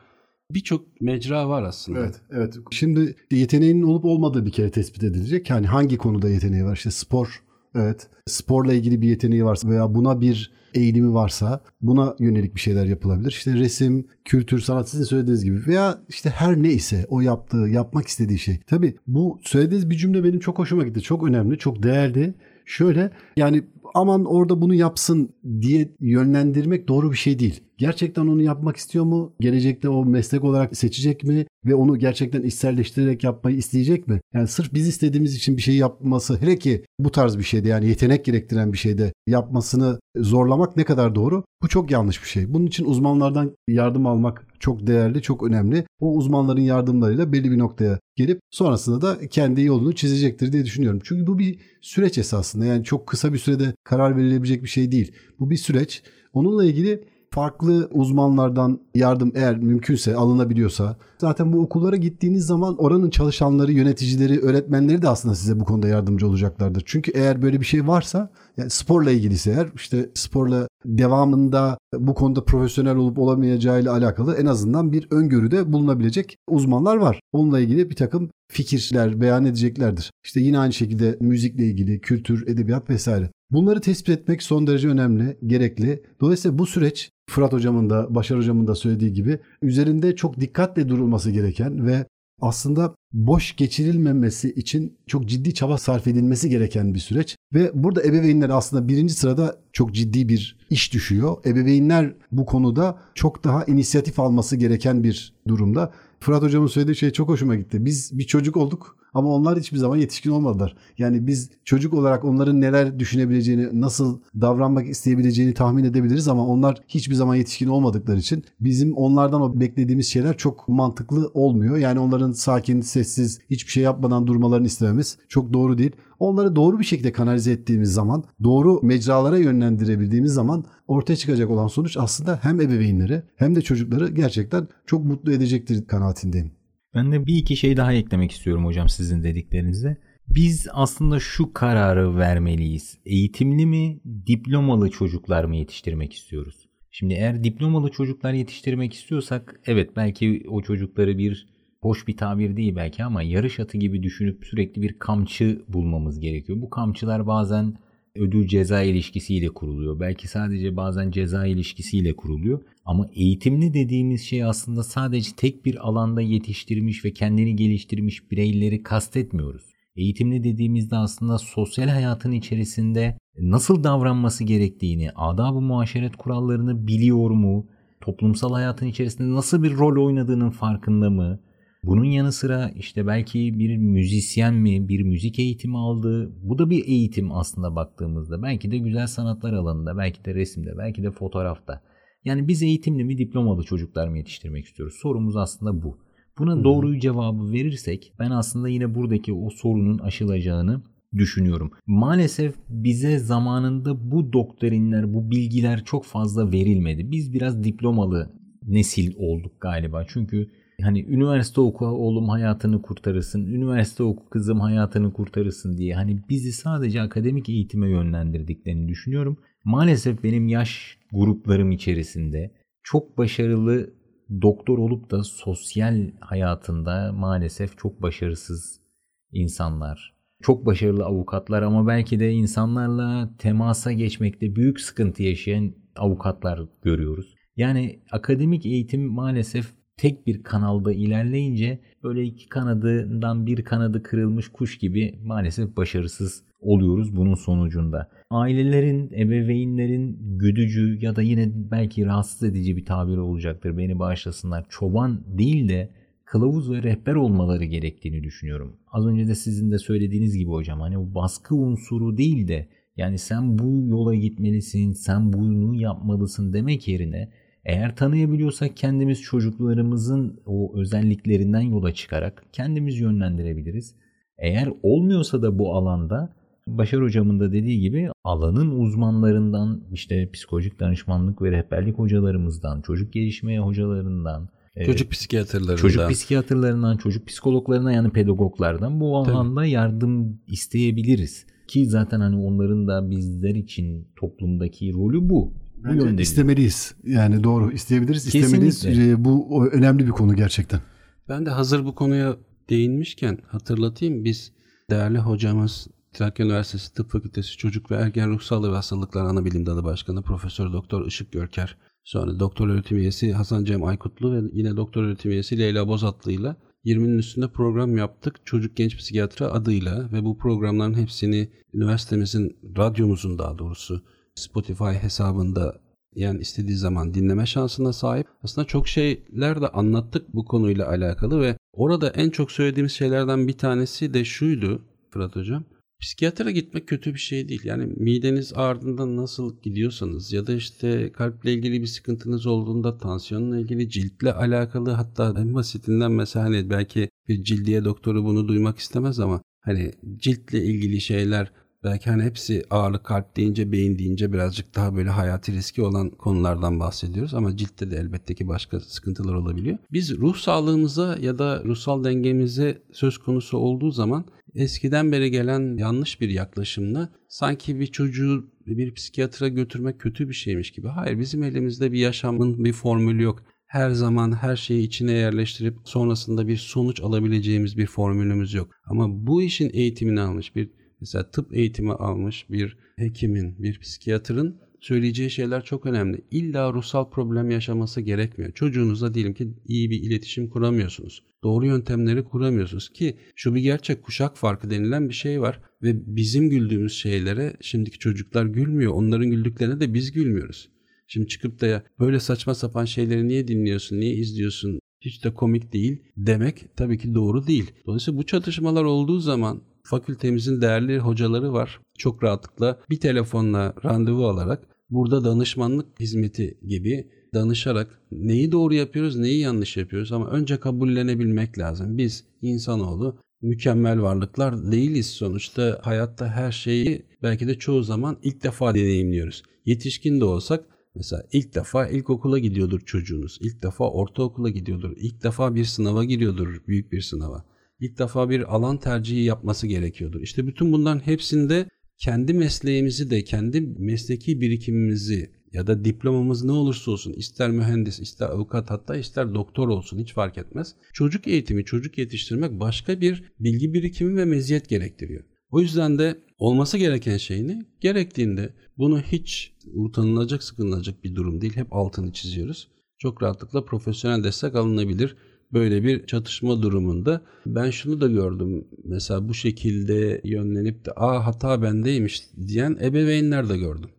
Birçok mecra var aslında. Evet, evet. Şimdi yeteneğinin olup olmadığı bir kere tespit edilecek. Yani hangi konuda yeteneği var? İşte spor, evet. Sporla ilgili bir yeteneği varsa veya buna bir eğilimi varsa buna yönelik bir şeyler yapılabilir. İşte resim, kültür, sanat sizin söylediğiniz gibi veya işte her neyse o yaptığı, yapmak istediği şey. Tabii bu söylediğiniz bir cümle benim çok hoşuma gitti. Çok önemli, çok değerli. Şöyle yani aman orada bunu yapsın diye yönlendirmek doğru bir şey değil. Gerçekten onu yapmak istiyor mu? Gelecekte o meslek olarak seçecek mi? Ve onu gerçekten içselleştirerek yapmayı isteyecek mi? Yani sırf biz istediğimiz için bir şey yapması hele ki bu tarz bir şeyde yani yetenek gerektiren bir şeyde yapmasını zorlamak ne kadar doğru? Bu çok yanlış bir şey. Bunun için uzmanlardan yardım almak çok değerli, çok önemli. O uzmanların yardımlarıyla belli bir noktaya gelip sonrasında da kendi yolunu çizecektir diye düşünüyorum. Çünkü bu bir süreç esasında. Yani çok kısa bir sürede karar verilebilecek bir şey değil. Bu bir süreç. Onunla ilgili farklı uzmanlardan yardım eğer mümkünse alınabiliyorsa zaten bu okullara gittiğiniz zaman oranın çalışanları, yöneticileri, öğretmenleri de aslında size bu konuda yardımcı olacaklardır. Çünkü eğer böyle bir şey varsa yani sporla ilgiliyse eğer işte sporla devamında bu konuda profesyonel olup olamayacağıyla alakalı en azından bir öngörüde bulunabilecek uzmanlar var. Onunla ilgili bir takım fikirler beyan edeceklerdir. İşte yine aynı şekilde müzikle ilgili, kültür, edebiyat vesaire. Bunları tespit etmek son derece önemli, gerekli. Dolayısıyla bu süreç Fırat hocamın da Başar hocamın da söylediği gibi üzerinde çok dikkatle durulması gereken ve aslında boş geçirilmemesi için çok ciddi çaba sarf edilmesi gereken bir süreç. Ve burada ebeveynler aslında birinci sırada çok ciddi bir iş düşüyor. Ebeveynler bu konuda çok daha inisiyatif alması gereken bir durumda. Fırat hocamın söylediği şey çok hoşuma gitti. Biz bir çocuk olduk ama onlar hiçbir zaman yetişkin olmadılar. Yani biz çocuk olarak onların neler düşünebileceğini, nasıl davranmak isteyebileceğini tahmin edebiliriz ama onlar hiçbir zaman yetişkin olmadıkları için bizim onlardan o beklediğimiz şeyler çok mantıklı olmuyor. Yani onların sakin, sessiz, hiçbir şey yapmadan durmalarını istememiz çok doğru değil. Onları doğru bir şekilde kanalize ettiğimiz zaman, doğru mecralara yönlendirebildiğimiz zaman ortaya çıkacak olan sonuç aslında hem ebeveynleri hem de çocukları gerçekten çok mutlu edecektir kanaatindeyim. Ben de bir iki şey daha eklemek istiyorum hocam sizin dediklerinize. Biz aslında şu kararı vermeliyiz. Eğitimli mi, diplomalı çocuklar mı yetiştirmek istiyoruz? Şimdi eğer diplomalı çocuklar yetiştirmek istiyorsak evet belki o çocukları bir hoş bir tabir değil belki ama yarış atı gibi düşünüp sürekli bir kamçı bulmamız gerekiyor. Bu kamçılar bazen ödül ceza ilişkisiyle kuruluyor. Belki sadece bazen ceza ilişkisiyle kuruluyor. Ama eğitimli dediğimiz şey aslında sadece tek bir alanda yetiştirmiş ve kendini geliştirmiş bireyleri kastetmiyoruz. Eğitimli dediğimizde aslında sosyal hayatın içerisinde nasıl davranması gerektiğini, adab-ı muaşeret kurallarını biliyor mu, toplumsal hayatın içerisinde nasıl bir rol oynadığının farkında mı, bunun yanı sıra işte belki bir müzisyen mi, bir müzik eğitimi aldı. Bu da bir eğitim aslında baktığımızda. Belki de güzel sanatlar alanında, belki de resimde, belki de fotoğrafta. Yani biz eğitimli mi, diplomalı çocuklar mı yetiştirmek istiyoruz? Sorumuz aslında bu. Buna hmm. doğru cevabı verirsek ben aslında yine buradaki o sorunun aşılacağını düşünüyorum. Maalesef bize zamanında bu doktrinler, bu bilgiler çok fazla verilmedi. Biz biraz diplomalı nesil olduk galiba. Çünkü hani üniversite oku oğlum hayatını kurtarırsın, üniversite oku kızım hayatını kurtarırsın diye hani bizi sadece akademik eğitime yönlendirdiklerini düşünüyorum. Maalesef benim yaş gruplarım içerisinde çok başarılı doktor olup da sosyal hayatında maalesef çok başarısız insanlar, çok başarılı avukatlar ama belki de insanlarla temasa geçmekte büyük sıkıntı yaşayan avukatlar görüyoruz. Yani akademik eğitim maalesef tek bir kanalda ilerleyince böyle iki kanadından bir kanadı kırılmış kuş gibi maalesef başarısız oluyoruz bunun sonucunda. Ailelerin, ebeveynlerin güdücü ya da yine belki rahatsız edici bir tabir olacaktır. Beni bağışlasınlar. Çoban değil de kılavuz ve rehber olmaları gerektiğini düşünüyorum. Az önce de sizin de söylediğiniz gibi hocam hani bu baskı unsuru değil de yani sen bu yola gitmelisin, sen bunu yapmalısın demek yerine eğer tanıyabiliyorsak kendimiz çocuklarımızın o özelliklerinden yola çıkarak kendimiz yönlendirebiliriz. Eğer olmuyorsa da bu alanda Başar hocamın da dediği gibi alanın uzmanlarından işte psikolojik danışmanlık ve rehberlik hocalarımızdan, çocuk gelişmeye hocalarından, e, Çocuk psikiyatrlarından. Çocuk psikiyatrlarından, çocuk psikologlarına yani pedagoglardan bu alanda Tabii. yardım isteyebiliriz. Ki zaten hani onların da bizler için toplumdaki rolü bu bu yönde. istemeliyiz. Yani doğru isteyebiliriz, istemeliyiz. Kesinlikle. Ee, bu önemli bir konu gerçekten. Ben de hazır bu konuya değinmişken hatırlatayım. Biz değerli hocamız Trakya Üniversitesi Tıp Fakültesi Çocuk ve Ergen Ruh Sağlığı ve Hastalıklar Anabilim Dalı Başkanı Profesör Doktor Işık Görker, sonra Doktor Öğretim Üyesi Hasan Cem Aykutlu ve yine Doktor Öğretim Üyesi Leyla Bozatlı ile 20'nin üstünde program yaptık. Çocuk Genç Psikiyatri adıyla ve bu programların hepsini üniversitemizin, radyomuzun daha doğrusu Spotify hesabında yani istediği zaman dinleme şansına sahip. Aslında çok şeyler de anlattık bu konuyla alakalı ve orada en çok söylediğimiz şeylerden bir tanesi de şuydu Fırat Hocam. Psikiyatra gitmek kötü bir şey değil. Yani mideniz ağrıdığında nasıl gidiyorsanız ya da işte kalple ilgili bir sıkıntınız olduğunda tansiyonla ilgili ciltle alakalı hatta en basitinden mesela hani belki bir cildiye doktoru bunu duymak istemez ama hani ciltle ilgili şeyler belki hani hepsi ağırlık kalp deyince beyin deyince birazcık daha böyle hayati riski olan konulardan bahsediyoruz ama ciltte de elbette ki başka sıkıntılar olabiliyor. Biz ruh sağlığımıza ya da ruhsal dengemize söz konusu olduğu zaman eskiden beri gelen yanlış bir yaklaşımla sanki bir çocuğu bir psikiyatra götürmek kötü bir şeymiş gibi. Hayır bizim elimizde bir yaşamın bir formülü yok. Her zaman her şeyi içine yerleştirip sonrasında bir sonuç alabileceğimiz bir formülümüz yok. Ama bu işin eğitimini almış bir mesela tıp eğitimi almış bir hekimin, bir psikiyatrın söyleyeceği şeyler çok önemli. İlla ruhsal problem yaşaması gerekmiyor. Çocuğunuzla diyelim ki iyi bir iletişim kuramıyorsunuz. Doğru yöntemleri kuramıyorsunuz ki şu bir gerçek kuşak farkı denilen bir şey var ve bizim güldüğümüz şeylere şimdiki çocuklar gülmüyor. Onların güldüklerine de biz gülmüyoruz. Şimdi çıkıp da ya böyle saçma sapan şeyleri niye dinliyorsun, niye izliyorsun, hiç de komik değil demek tabii ki doğru değil. Dolayısıyla bu çatışmalar olduğu zaman fakültemizin değerli hocaları var. Çok rahatlıkla bir telefonla randevu alarak burada danışmanlık hizmeti gibi danışarak neyi doğru yapıyoruz, neyi yanlış yapıyoruz ama önce kabullenebilmek lazım. Biz insanoğlu mükemmel varlıklar değiliz sonuçta. Hayatta her şeyi belki de çoğu zaman ilk defa deneyimliyoruz. Yetişkin de olsak Mesela ilk defa ilkokula gidiyordur çocuğunuz. İlk defa ortaokula gidiyordur. İlk defa bir sınava giriyordur, büyük bir sınava. İlk defa bir alan tercihi yapması gerekiyordur. İşte bütün bunların hepsinde kendi mesleğimizi de, kendi mesleki birikimimizi ya da diplomamız ne olursa olsun ister mühendis, ister avukat hatta ister doktor olsun hiç fark etmez. Çocuk eğitimi, çocuk yetiştirmek başka bir bilgi birikimi ve meziyet gerektiriyor. O yüzden de olması gereken şey ne? Gerektiğinde bunu hiç utanılacak, sıkılacak bir durum değil. Hep altını çiziyoruz. Çok rahatlıkla profesyonel destek alınabilir. Böyle bir çatışma durumunda ben şunu da gördüm. Mesela bu şekilde yönlenip de aa hata bendeymiş diyen ebeveynler de gördüm.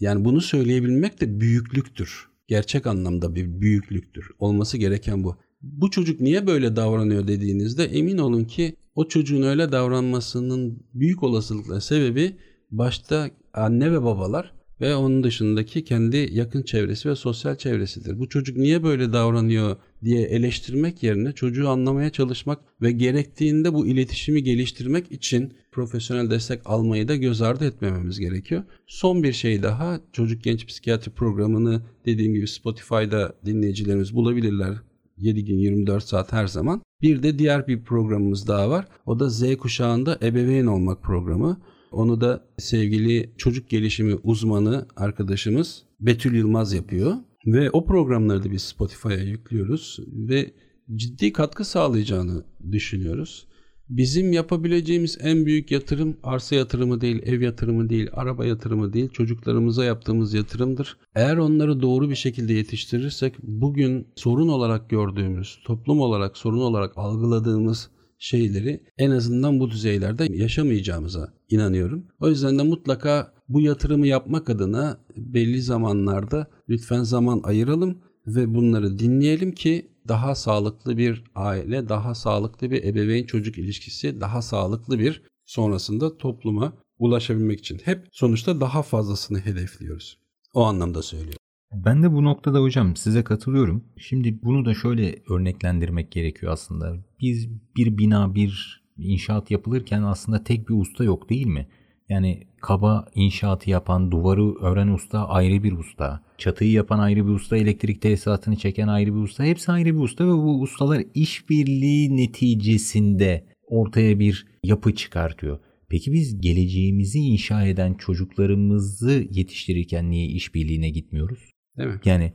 Yani bunu söyleyebilmek de büyüklüktür. Gerçek anlamda bir büyüklüktür. Olması gereken bu. Bu çocuk niye böyle davranıyor dediğinizde emin olun ki o çocuğun öyle davranmasının büyük olasılıkla sebebi başta anne ve babalar ve onun dışındaki kendi yakın çevresi ve sosyal çevresidir. Bu çocuk niye böyle davranıyor diye eleştirmek yerine çocuğu anlamaya çalışmak ve gerektiğinde bu iletişimi geliştirmek için profesyonel destek almayı da göz ardı etmememiz gerekiyor. Son bir şey daha çocuk genç psikiyatri programını dediğim gibi Spotify'da dinleyicilerimiz bulabilirler. 7 gün 24 saat her zaman. Bir de diğer bir programımız daha var. O da Z kuşağında ebeveyn olmak programı. Onu da sevgili çocuk gelişimi uzmanı arkadaşımız Betül Yılmaz yapıyor. Ve o programları da biz Spotify'a yüklüyoruz ve ciddi katkı sağlayacağını düşünüyoruz. Bizim yapabileceğimiz en büyük yatırım arsa yatırımı değil, ev yatırımı değil, araba yatırımı değil, çocuklarımıza yaptığımız yatırımdır. Eğer onları doğru bir şekilde yetiştirirsek bugün sorun olarak gördüğümüz, toplum olarak sorun olarak algıladığımız şeyleri en azından bu düzeylerde yaşamayacağımıza inanıyorum. O yüzden de mutlaka bu yatırımı yapmak adına belli zamanlarda lütfen zaman ayıralım ve bunları dinleyelim ki daha sağlıklı bir aile, daha sağlıklı bir ebeveyn çocuk ilişkisi, daha sağlıklı bir sonrasında topluma ulaşabilmek için hep sonuçta daha fazlasını hedefliyoruz. O anlamda söylüyorum. Ben de bu noktada hocam size katılıyorum. Şimdi bunu da şöyle örneklendirmek gerekiyor aslında. Biz bir bina, bir inşaat yapılırken aslında tek bir usta yok değil mi? Yani kaba inşaatı yapan, duvarı ören usta ayrı bir usta. Çatıyı yapan ayrı bir usta, elektrik tesisatını çeken ayrı bir usta. Hepsi ayrı bir usta ve bu ustalar işbirliği neticesinde ortaya bir yapı çıkartıyor. Peki biz geleceğimizi inşa eden çocuklarımızı yetiştirirken niye işbirliğine gitmiyoruz? Değil mi? Yani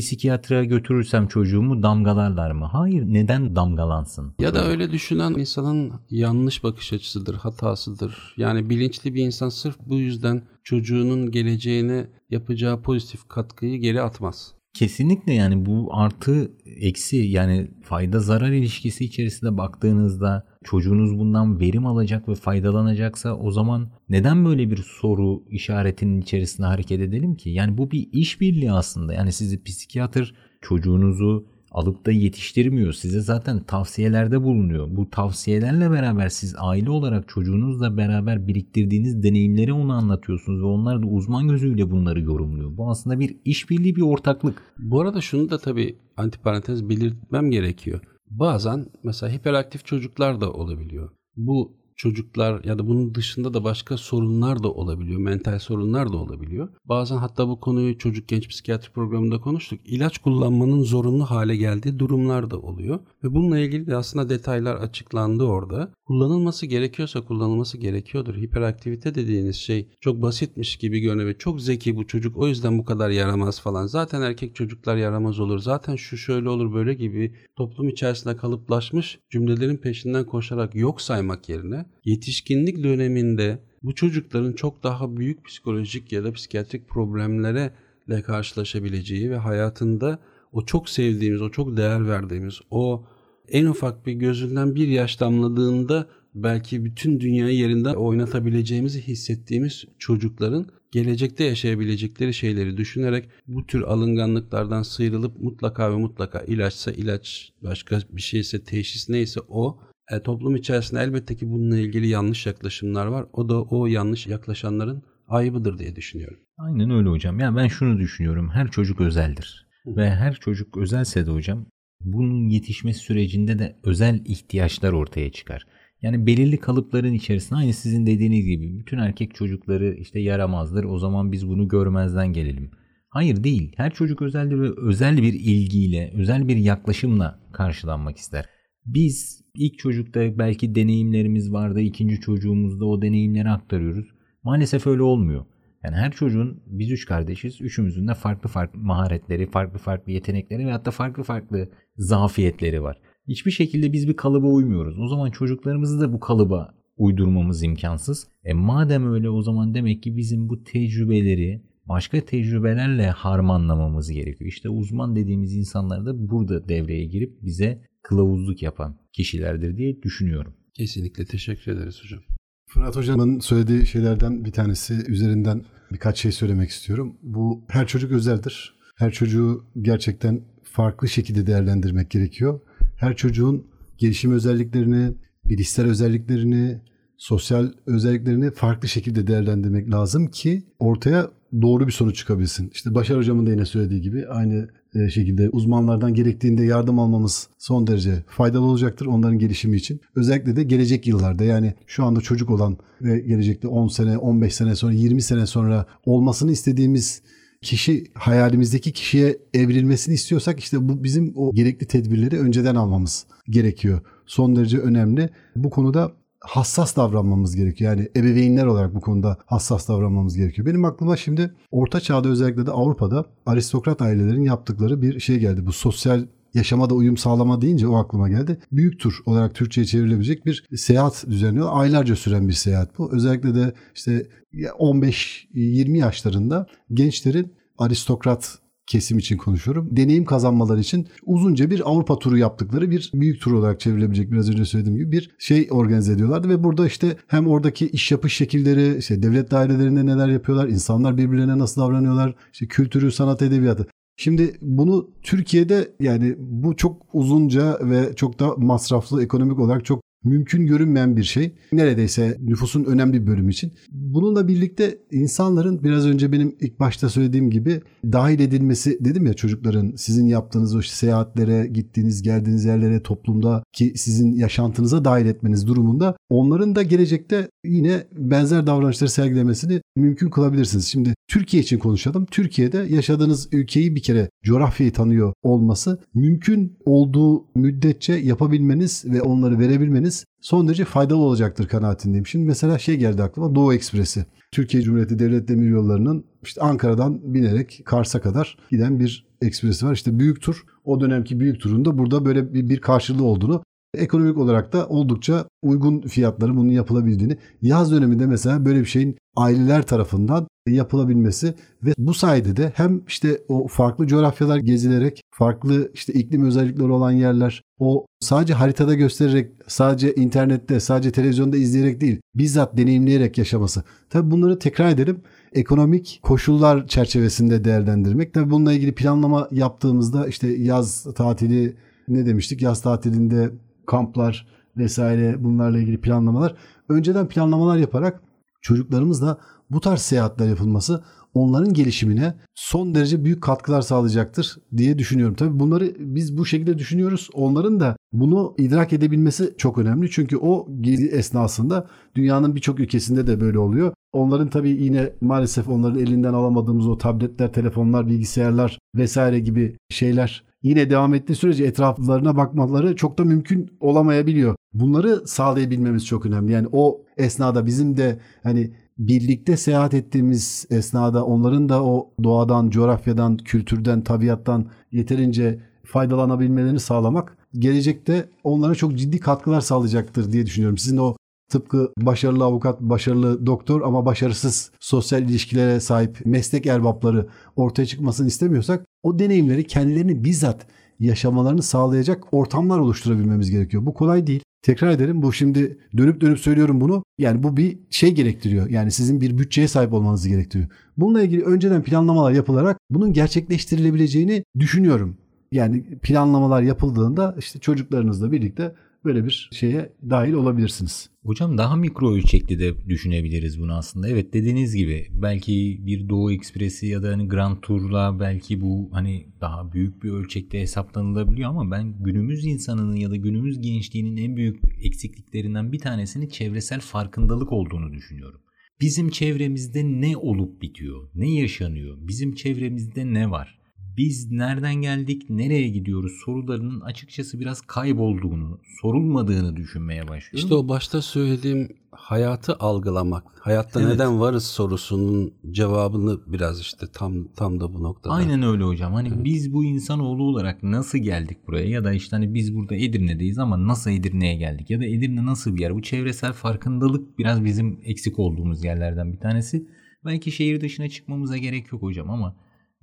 psikiyatra götürürsem çocuğumu damgalarlar mı? Hayır neden damgalansın? Ya da öyle düşünen insanın yanlış bakış açısıdır, hatasıdır. Yani bilinçli bir insan sırf bu yüzden çocuğunun geleceğine yapacağı pozitif katkıyı geri atmaz. Kesinlikle yani bu artı eksi yani fayda zarar ilişkisi içerisinde baktığınızda çocuğunuz bundan verim alacak ve faydalanacaksa o zaman neden böyle bir soru işaretinin içerisinde hareket edelim ki? Yani bu bir işbirliği aslında. Yani sizi psikiyatr çocuğunuzu alıp da yetiştirmiyor. Size zaten tavsiyelerde bulunuyor. Bu tavsiyelerle beraber siz aile olarak çocuğunuzla beraber biriktirdiğiniz deneyimleri ona anlatıyorsunuz ve onlar da uzman gözüyle bunları yorumluyor. Bu aslında bir işbirliği, bir ortaklık. Bu arada şunu da tabii antiparantez belirtmem gerekiyor. Bazen mesela hiperaktif çocuklar da olabiliyor. Bu çocuklar ya da bunun dışında da başka sorunlar da olabiliyor. Mental sorunlar da olabiliyor. Bazen hatta bu konuyu çocuk genç psikiyatri programında konuştuk. İlaç kullanmanın zorunlu hale geldiği durumlar da oluyor. Ve bununla ilgili de aslında detaylar açıklandı orada. Kullanılması gerekiyorsa kullanılması gerekiyordur. Hiperaktivite dediğiniz şey çok basitmiş gibi görünüyor ve çok zeki bu çocuk o yüzden bu kadar yaramaz falan. Zaten erkek çocuklar yaramaz olur. Zaten şu şöyle olur böyle gibi toplum içerisinde kalıplaşmış cümlelerin peşinden koşarak yok saymak yerine yetişkinlik döneminde bu çocukların çok daha büyük psikolojik ya da psikiyatrik problemlere ile karşılaşabileceği ve hayatında o çok sevdiğimiz, o çok değer verdiğimiz, o en ufak bir gözünden bir yaş damladığında belki bütün dünyayı yerinden oynatabileceğimizi hissettiğimiz çocukların gelecekte yaşayabilecekleri şeyleri düşünerek bu tür alınganlıklardan sıyrılıp mutlaka ve mutlaka ilaçsa ilaç, başka bir şeyse teşhis neyse o e, toplum içerisinde elbette ki bununla ilgili yanlış yaklaşımlar var. O da o yanlış yaklaşanların ayıbıdır diye düşünüyorum. Aynen öyle hocam. Ya ben şunu düşünüyorum. Her çocuk özeldir. Ve her çocuk özelse de hocam bunun yetişmesi sürecinde de özel ihtiyaçlar ortaya çıkar. Yani belirli kalıpların içerisinde aynı sizin dediğiniz gibi bütün erkek çocukları işte yaramazdır. O zaman biz bunu görmezden gelelim. Hayır değil. Her çocuk özeldir ve özel bir ilgiyle, özel bir yaklaşımla karşılanmak ister. Biz ilk çocukta belki deneyimlerimiz vardı. ikinci çocuğumuzda o deneyimleri aktarıyoruz. Maalesef öyle olmuyor. Yani her çocuğun biz üç kardeşiz. Üçümüzün de farklı farklı maharetleri, farklı farklı yetenekleri ve hatta farklı farklı zafiyetleri var. Hiçbir şekilde biz bir kalıba uymuyoruz. O zaman çocuklarımızı da bu kalıba uydurmamız imkansız. E madem öyle o zaman demek ki bizim bu tecrübeleri başka tecrübelerle harmanlamamız gerekiyor. İşte uzman dediğimiz insanlar da burada devreye girip bize kılavuzluk yapan kişilerdir diye düşünüyorum. Kesinlikle teşekkür ederiz hocam. Fırat Hocam'ın söylediği şeylerden bir tanesi üzerinden birkaç şey söylemek istiyorum. Bu her çocuk özeldir. Her çocuğu gerçekten farklı şekilde değerlendirmek gerekiyor. Her çocuğun gelişim özelliklerini, bilişsel özelliklerini, sosyal özelliklerini farklı şekilde değerlendirmek lazım ki ortaya doğru bir sonuç çıkabilsin. İşte Başar Hocam'ın da yine söylediği gibi aynı şekilde uzmanlardan gerektiğinde yardım almamız son derece faydalı olacaktır onların gelişimi için. Özellikle de gelecek yıllarda yani şu anda çocuk olan ve gelecekte 10 sene, 15 sene sonra, 20 sene sonra olmasını istediğimiz kişi hayalimizdeki kişiye evrilmesini istiyorsak işte bu bizim o gerekli tedbirleri önceden almamız gerekiyor. Son derece önemli. Bu konuda hassas davranmamız gerekiyor. Yani ebeveynler olarak bu konuda hassas davranmamız gerekiyor. Benim aklıma şimdi Orta Çağ'da özellikle de Avrupa'da aristokrat ailelerin yaptıkları bir şey geldi. Bu sosyal yaşama da uyum sağlama deyince o aklıma geldi. Büyük tur olarak Türkçe'ye çevrilebilecek bir seyahat düzenliyor. Aylarca süren bir seyahat bu. Özellikle de işte 15-20 yaşlarında gençlerin aristokrat kesim için konuşuyorum. Deneyim kazanmaları için uzunca bir Avrupa turu yaptıkları bir büyük tur olarak çevrilebilecek biraz önce söylediğim gibi bir şey organize ediyorlardı ve burada işte hem oradaki iş yapış şekilleri, işte devlet dairelerinde neler yapıyorlar, insanlar birbirlerine nasıl davranıyorlar, işte kültürü, sanat, edebiyatı. Şimdi bunu Türkiye'de yani bu çok uzunca ve çok da masraflı ekonomik olarak çok mümkün görünmeyen bir şey. Neredeyse nüfusun önemli bir bölümü için. Bununla birlikte insanların biraz önce benim ilk başta söylediğim gibi dahil edilmesi dedim ya çocukların sizin yaptığınız o seyahatlere, gittiğiniz, geldiğiniz yerlere, toplumda ki sizin yaşantınıza dahil etmeniz durumunda onların da gelecekte yine benzer davranışları sergilemesini mümkün kılabilirsiniz. Şimdi Türkiye için konuşalım. Türkiye'de yaşadığınız ülkeyi bir kere coğrafyayı tanıyor olması mümkün olduğu müddetçe yapabilmeniz ve onları verebilmeniz bilmeniz son derece faydalı olacaktır kanaatindeyim. Şimdi mesela şey geldi aklıma Doğu Ekspresi. Türkiye Cumhuriyeti Devlet Demir Yolları'nın işte Ankara'dan binerek Kars'a kadar giden bir ekspresi var. İşte büyük tur o dönemki büyük turunda burada böyle bir, bir karşılığı olduğunu ekonomik olarak da oldukça uygun fiyatları bunun yapılabildiğini yaz döneminde mesela böyle bir şeyin aileler tarafından yapılabilmesi ve bu sayede de hem işte o farklı coğrafyalar gezilerek farklı işte iklim özellikleri olan yerler o sadece haritada göstererek sadece internette sadece televizyonda izleyerek değil bizzat deneyimleyerek yaşaması. Tabii bunları tekrar edelim ekonomik koşullar çerçevesinde değerlendirmek. Tabii bununla ilgili planlama yaptığımızda işte yaz tatili ne demiştik? Yaz tatilinde kamplar vesaire bunlarla ilgili planlamalar. Önceden planlamalar yaparak çocuklarımızla bu tarz seyahatler yapılması onların gelişimine son derece büyük katkılar sağlayacaktır diye düşünüyorum. Tabii bunları biz bu şekilde düşünüyoruz. Onların da bunu idrak edebilmesi çok önemli. Çünkü o gezi esnasında dünyanın birçok ülkesinde de böyle oluyor. Onların tabii yine maalesef onların elinden alamadığımız o tabletler, telefonlar, bilgisayarlar vesaire gibi şeyler yine devam ettiği sürece etraflarına bakmaları çok da mümkün olamayabiliyor. Bunları sağlayabilmemiz çok önemli. Yani o esnada bizim de hani birlikte seyahat ettiğimiz esnada onların da o doğadan, coğrafyadan, kültürden, tabiattan yeterince faydalanabilmelerini sağlamak gelecekte onlara çok ciddi katkılar sağlayacaktır diye düşünüyorum. Sizin o tıpkı başarılı avukat, başarılı doktor ama başarısız sosyal ilişkilere sahip meslek erbapları ortaya çıkmasını istemiyorsak o deneyimleri kendilerini bizzat yaşamalarını sağlayacak ortamlar oluşturabilmemiz gerekiyor. Bu kolay değil. Tekrar ederim bu şimdi dönüp dönüp söylüyorum bunu. Yani bu bir şey gerektiriyor. Yani sizin bir bütçeye sahip olmanızı gerektiriyor. Bununla ilgili önceden planlamalar yapılarak bunun gerçekleştirilebileceğini düşünüyorum. Yani planlamalar yapıldığında işte çocuklarınızla birlikte böyle bir şeye dahil olabilirsiniz. Hocam daha mikro ölçekli de düşünebiliriz bunu aslında. Evet dediğiniz gibi belki bir Doğu Ekspresi ya da hani Grand Tour'la belki bu hani daha büyük bir ölçekte hesaplanılabiliyor ama ben günümüz insanının ya da günümüz gençliğinin en büyük eksikliklerinden bir tanesini çevresel farkındalık olduğunu düşünüyorum. Bizim çevremizde ne olup bitiyor? Ne yaşanıyor? Bizim çevremizde ne var? Biz nereden geldik, nereye gidiyoruz sorularının açıkçası biraz kaybolduğunu, sorulmadığını düşünmeye başlıyorum. İşte o başta söylediğim hayatı algılamak, hayatta evet. neden varız sorusunun cevabını biraz işte tam tam da bu noktada. Aynen öyle hocam. Hani evet. biz bu insanoğlu olarak nasıl geldik buraya ya da işte hani biz burada Edirne'deyiz ama nasıl Edirne'ye geldik ya da Edirne nasıl bir yer? Bu çevresel farkındalık biraz bizim eksik olduğumuz yerlerden bir tanesi. Belki şehir dışına çıkmamıza gerek yok hocam ama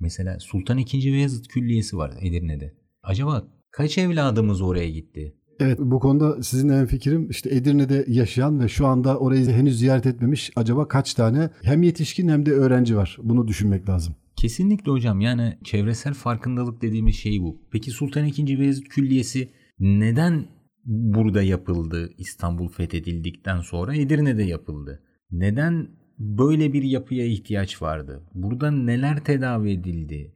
Mesela Sultan II. Beyazıt Külliyesi var Edirne'de. Acaba kaç evladımız oraya gitti? Evet bu konuda sizin en fikrim işte Edirne'de yaşayan ve şu anda orayı henüz ziyaret etmemiş acaba kaç tane hem yetişkin hem de öğrenci var. Bunu düşünmek lazım. Kesinlikle hocam yani çevresel farkındalık dediğimiz şey bu. Peki Sultan II. Beyazıt Külliyesi neden burada yapıldı İstanbul fethedildikten sonra Edirne'de yapıldı? Neden böyle bir yapıya ihtiyaç vardı? Burada neler tedavi edildi?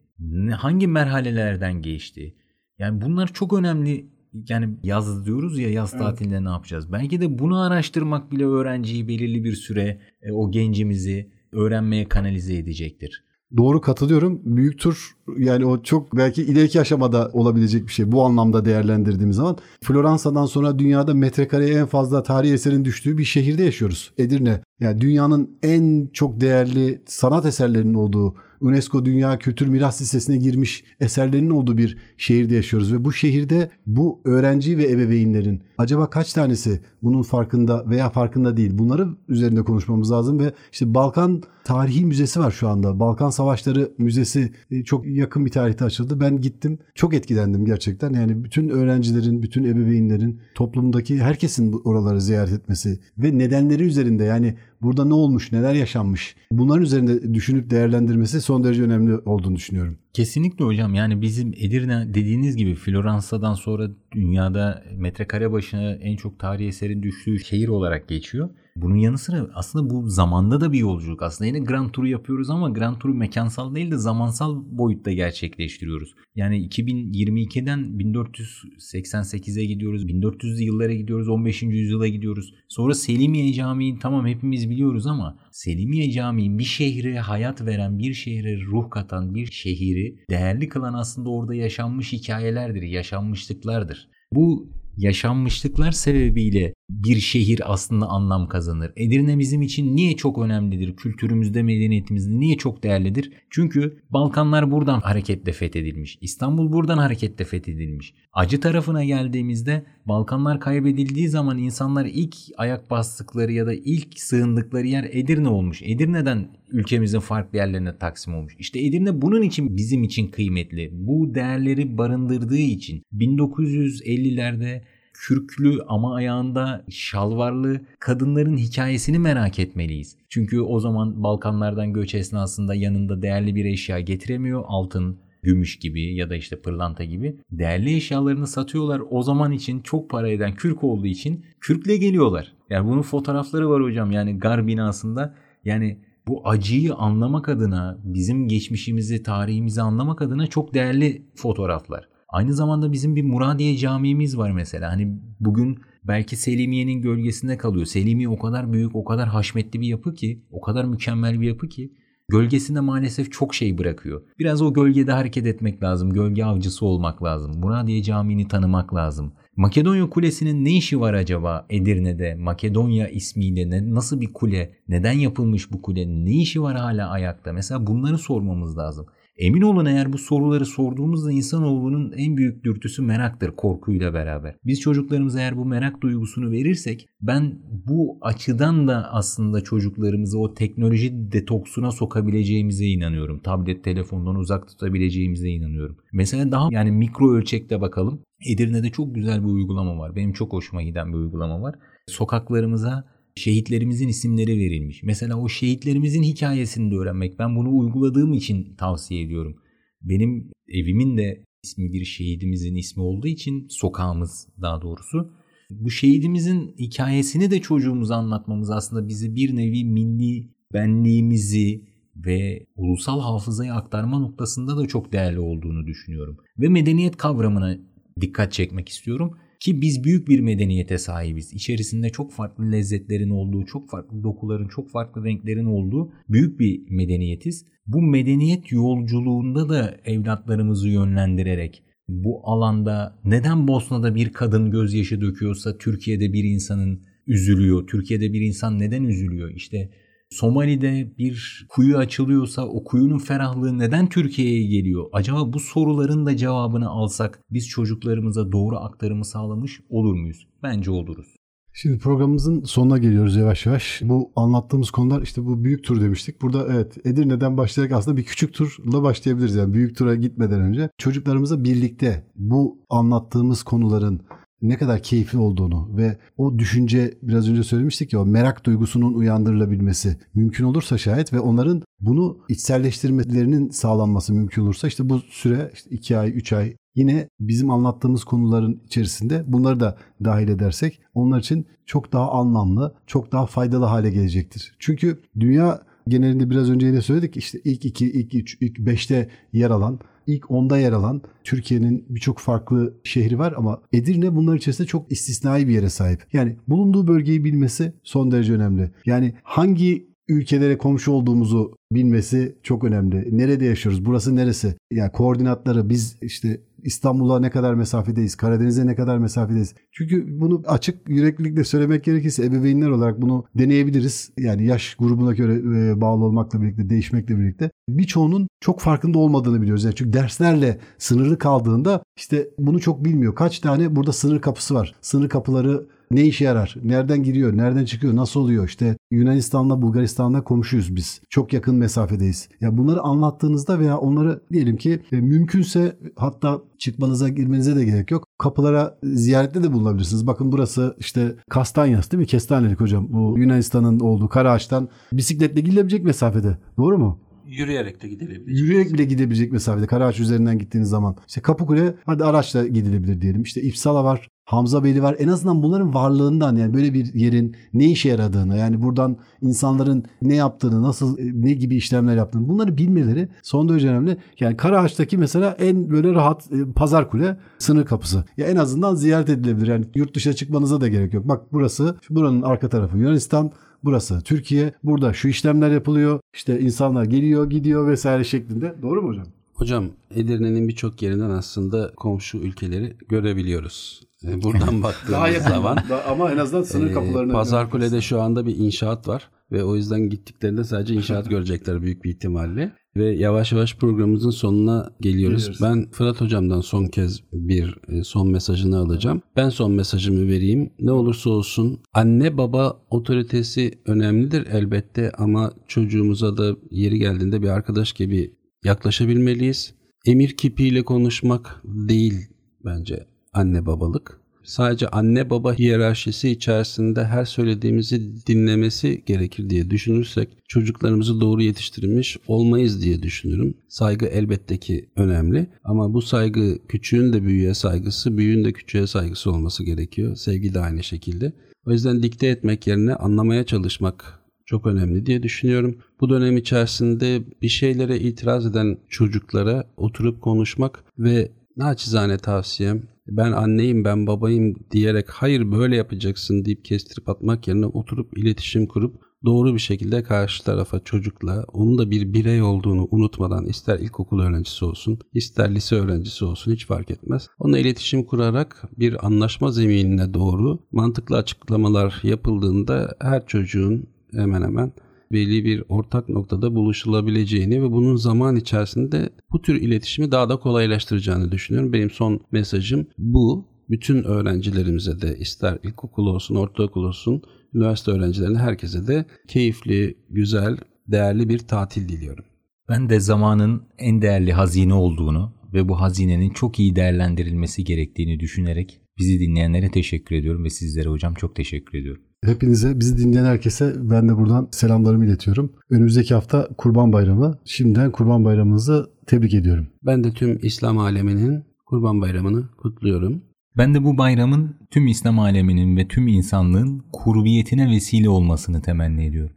Hangi merhalelerden geçti? Yani bunlar çok önemli. Yani yaz diyoruz ya yaz evet. tatilinde ne yapacağız? Belki de bunu araştırmak bile öğrenciyi belirli bir süre e, o gencimizi öğrenmeye kanalize edecektir. Doğru katılıyorum. Büyük tur yani o çok belki ileriki aşamada olabilecek bir şey bu anlamda değerlendirdiğimiz zaman. Floransa'dan sonra dünyada metrekareye en fazla tarihi eserin düştüğü bir şehirde yaşıyoruz. Edirne. Yani dünyanın en çok değerli sanat eserlerinin olduğu UNESCO Dünya Kültür Miras Listesi'ne girmiş eserlerinin olduğu bir şehirde yaşıyoruz ve bu şehirde bu öğrenci ve ebeveynlerin acaba kaç tanesi bunun farkında veya farkında değil bunları üzerinde konuşmamız lazım ve işte Balkan Tarihi Müzesi var şu anda. Balkan Savaşları Müzesi e, çok yakın bir tarihte açıldı. Ben gittim. Çok etkilendim gerçekten. Yani bütün öğrencilerin, bütün ebeveynlerin, toplumdaki herkesin oraları ziyaret etmesi ve nedenleri üzerinde yani burada ne olmuş, neler yaşanmış bunların üzerinde düşünüp değerlendirmesi son derece önemli olduğunu düşünüyorum. Kesinlikle hocam yani bizim Edirne dediğiniz gibi Floransa'dan sonra dünyada metrekare başına en çok tarihi eserin düştüğü şehir olarak geçiyor. Bunun yanı sıra aslında bu zamanda da bir yolculuk. Aslında yine Grand Tour'u yapıyoruz ama Grand Tour'u mekansal değil de zamansal boyutta gerçekleştiriyoruz. Yani 2022'den 1488'e gidiyoruz. 1400'lü yıllara gidiyoruz. 15. yüzyıla gidiyoruz. Sonra Selimiye Camii tamam hepimiz biliyoruz ama Selimiye Camii bir şehre hayat veren, bir şehre ruh katan, bir şehri değerli kılan aslında orada yaşanmış hikayelerdir, yaşanmışlıklardır. Bu yaşanmışlıklar sebebiyle bir şehir aslında anlam kazanır. Edirne bizim için niye çok önemlidir? Kültürümüzde, medeniyetimizde niye çok değerlidir? Çünkü Balkanlar buradan hareketle fethedilmiş. İstanbul buradan hareketle fethedilmiş. Acı tarafına geldiğimizde Balkanlar kaybedildiği zaman insanlar ilk ayak bastıkları ya da ilk sığındıkları yer Edirne olmuş. Edirne'den ülkemizin farklı yerlerine taksim olmuş. İşte Edirne bunun için bizim için kıymetli. Bu değerleri barındırdığı için 1950'lerde kürklü ama ayağında şalvarlı kadınların hikayesini merak etmeliyiz. Çünkü o zaman Balkanlardan göç esnasında yanında değerli bir eşya getiremiyor. Altın, gümüş gibi ya da işte pırlanta gibi değerli eşyalarını satıyorlar. O zaman için çok para eden kürk olduğu için kürkle geliyorlar. Yani bunun fotoğrafları var hocam yani gar binasında. Yani bu acıyı anlamak adına, bizim geçmişimizi, tarihimizi anlamak adına çok değerli fotoğraflar. Aynı zamanda bizim bir Muradiye camimiz var mesela. Hani bugün belki Selimiye'nin gölgesinde kalıyor. Selimiye o kadar büyük, o kadar haşmetli bir yapı ki, o kadar mükemmel bir yapı ki gölgesinde maalesef çok şey bırakıyor. Biraz o gölgede hareket etmek lazım. Gölge avcısı olmak lazım. Muradiye Camii'ni tanımak lazım. Makedonya Kulesi'nin ne işi var acaba Edirne'de? Makedonya ismiyle ne, nasıl bir kule? Neden yapılmış bu kule? Ne işi var hala ayakta? Mesela bunları sormamız lazım. Emin olun eğer bu soruları sorduğumuzda insanoğlunun en büyük dürtüsü meraktır korkuyla beraber. Biz çocuklarımıza eğer bu merak duygusunu verirsek ben bu açıdan da aslında çocuklarımızı o teknoloji detoksuna sokabileceğimize inanıyorum. Tablet telefondan uzak tutabileceğimize inanıyorum. Mesela daha yani mikro ölçekte bakalım. Edirne'de çok güzel bir uygulama var. Benim çok hoşuma giden bir uygulama var. Sokaklarımıza şehitlerimizin isimleri verilmiş. Mesela o şehitlerimizin hikayesini de öğrenmek. Ben bunu uyguladığım için tavsiye ediyorum. Benim evimin de ismi bir şehidimizin ismi olduğu için sokağımız daha doğrusu. Bu şehidimizin hikayesini de çocuğumuza anlatmamız aslında bizi bir nevi milli benliğimizi ve ulusal hafızayı aktarma noktasında da çok değerli olduğunu düşünüyorum. Ve medeniyet kavramına dikkat çekmek istiyorum. Ki biz büyük bir medeniyete sahibiz. İçerisinde çok farklı lezzetlerin olduğu, çok farklı dokuların, çok farklı renklerin olduğu büyük bir medeniyetiz. Bu medeniyet yolculuğunda da evlatlarımızı yönlendirerek bu alanda neden Bosna'da bir kadın gözyaşı döküyorsa Türkiye'de bir insanın üzülüyor. Türkiye'de bir insan neden üzülüyor? İşte Somali'de bir kuyu açılıyorsa o kuyunun ferahlığı neden Türkiye'ye geliyor? Acaba bu soruların da cevabını alsak biz çocuklarımıza doğru aktarımı sağlamış olur muyuz? Bence oluruz. Şimdi programımızın sonuna geliyoruz yavaş yavaş. Bu anlattığımız konular işte bu büyük tur demiştik. Burada evet Edirne'den başlayarak aslında bir küçük turla başlayabiliriz. Yani büyük tura gitmeden önce çocuklarımıza birlikte bu anlattığımız konuların ne kadar keyifli olduğunu ve o düşünce biraz önce söylemiştik ya o merak duygusunun uyandırılabilmesi mümkün olursa şayet ve onların bunu içselleştirmelerinin sağlanması mümkün olursa işte bu süre işte 2 ay 3 ay yine bizim anlattığımız konuların içerisinde bunları da dahil edersek onlar için çok daha anlamlı, çok daha faydalı hale gelecektir. Çünkü dünya genelinde biraz önce yine söyledik işte ilk 2, ilk 3, ilk 5'te yer alan ilk 10'da yer alan Türkiye'nin birçok farklı şehri var ama Edirne bunlar içerisinde çok istisnai bir yere sahip. Yani bulunduğu bölgeyi bilmesi son derece önemli. Yani hangi ülkelere komşu olduğumuzu bilmesi çok önemli. Nerede yaşıyoruz? Burası neresi? Yani koordinatları biz işte İstanbul'a ne kadar mesafedeyiz? Karadeniz'e ne kadar mesafedeyiz? Çünkü bunu açık yüreklilikle söylemek gerekirse ebeveynler olarak bunu deneyebiliriz. Yani yaş grubuna göre e, bağlı olmakla birlikte, değişmekle birlikte birçoğunun çok farkında olmadığını biliyoruz. Yani çünkü derslerle sınırlı kaldığında işte bunu çok bilmiyor. Kaç tane burada sınır kapısı var? Sınır kapıları ne işe yarar? Nereden giriyor? Nereden çıkıyor? Nasıl oluyor? İşte Yunanistan'la Bulgaristan'la komşuyuz biz. Çok yakın mesafedeyiz. Ya bunları anlattığınızda veya onları diyelim ki e, mümkünse hatta çıkmanıza girmenize de gerek yok. Kapılara ziyarette de bulunabilirsiniz. Bakın burası işte Kastanyas değil mi? Kestanelik hocam. Bu Yunanistan'ın olduğu Karaağaç'tan bisikletle gidilebilecek mesafede. Doğru mu? Yürüyerek de gidilebilir. Yürüyerek bile gidebilecek mesafede Karaağaç üzerinden gittiğiniz zaman. İşte Kapıkule hadi araçla gidilebilir diyelim. İşte İpsala var. Hamza Beyli var. En azından bunların varlığından yani böyle bir yerin ne işe yaradığını yani buradan insanların ne yaptığını, nasıl ne gibi işlemler yaptığını bunları bilmeleri son derece önemli. Yani Karaağaç'taki mesela en böyle rahat e, pazar kule sınır kapısı. Ya en azından ziyaret edilebilir. Yani yurt dışına çıkmanıza da gerek yok. Bak burası buranın arka tarafı Yunanistan burası Türkiye. Burada şu işlemler yapılıyor. İşte insanlar geliyor, gidiyor vesaire şeklinde. Doğru mu hocam? Hocam Edirne'nin birçok yerinden aslında komşu ülkeleri görebiliyoruz. E, buradan baktığımız zaman. Ama en azından sınır e, kapılarını... Pazarkule'de şu anda bir inşaat var ve o yüzden gittiklerinde sadece inşaat görecekler büyük bir ihtimalle. Ve yavaş yavaş programımızın sonuna geliyoruz. Geliyoruz. Ben Fırat Hocam'dan son kez bir e, son mesajını alacağım. Ben son mesajımı vereyim. Ne olursa olsun anne baba otoritesi önemlidir elbette ama çocuğumuza da yeri geldiğinde bir arkadaş gibi yaklaşabilmeliyiz. Emir kipiyle konuşmak değil bence anne babalık. Sadece anne baba hiyerarşisi içerisinde her söylediğimizi dinlemesi gerekir diye düşünürsek çocuklarımızı doğru yetiştirmiş olmayız diye düşünürüm. Saygı elbette ki önemli ama bu saygı küçüğün de büyüğe saygısı, büyüğün de küçüğe saygısı olması gerekiyor. Sevgi de aynı şekilde. O yüzden dikte etmek yerine anlamaya çalışmak çok önemli diye düşünüyorum. Bu dönem içerisinde bir şeylere itiraz eden çocuklara oturup konuşmak ve naçizane tavsiyem ben anneyim ben babayım diyerek hayır böyle yapacaksın deyip kestirip atmak yerine oturup iletişim kurup doğru bir şekilde karşı tarafa çocukla onun da bir birey olduğunu unutmadan ister ilkokul öğrencisi olsun ister lise öğrencisi olsun hiç fark etmez. Onunla iletişim kurarak bir anlaşma zeminine doğru mantıklı açıklamalar yapıldığında her çocuğun hemen hemen belli bir ortak noktada buluşulabileceğini ve bunun zaman içerisinde bu tür iletişimi daha da kolaylaştıracağını düşünüyorum. Benim son mesajım bu. Bütün öğrencilerimize de ister ilkokul olsun, ortaokul olsun, üniversite öğrencilerine herkese de keyifli, güzel, değerli bir tatil diliyorum. Ben de zamanın en değerli hazine olduğunu ve bu hazinenin çok iyi değerlendirilmesi gerektiğini düşünerek bizi dinleyenlere teşekkür ediyorum ve sizlere hocam çok teşekkür ediyorum. Hepinize, bizi dinleyen herkese ben de buradan selamlarımı iletiyorum. Önümüzdeki hafta Kurban Bayramı. Şimdiden Kurban Bayramınızı tebrik ediyorum. Ben de tüm İslam aleminin Kurban Bayramı'nı kutluyorum. Ben de bu bayramın tüm İslam aleminin ve tüm insanlığın kurbiyetine vesile olmasını temenni ediyorum.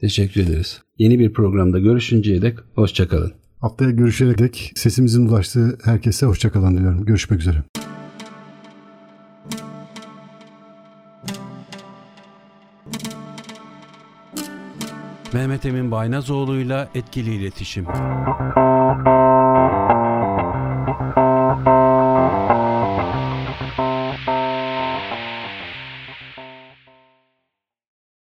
Teşekkür ederiz. Yeni bir programda görüşünceye dek hoşçakalın. Haftaya görüşerek dek sesimizin ulaştığı herkese hoşçakalın diliyorum. Görüşmek üzere. Mehmet Emin Baynazoğlu'yla etkili iletişim.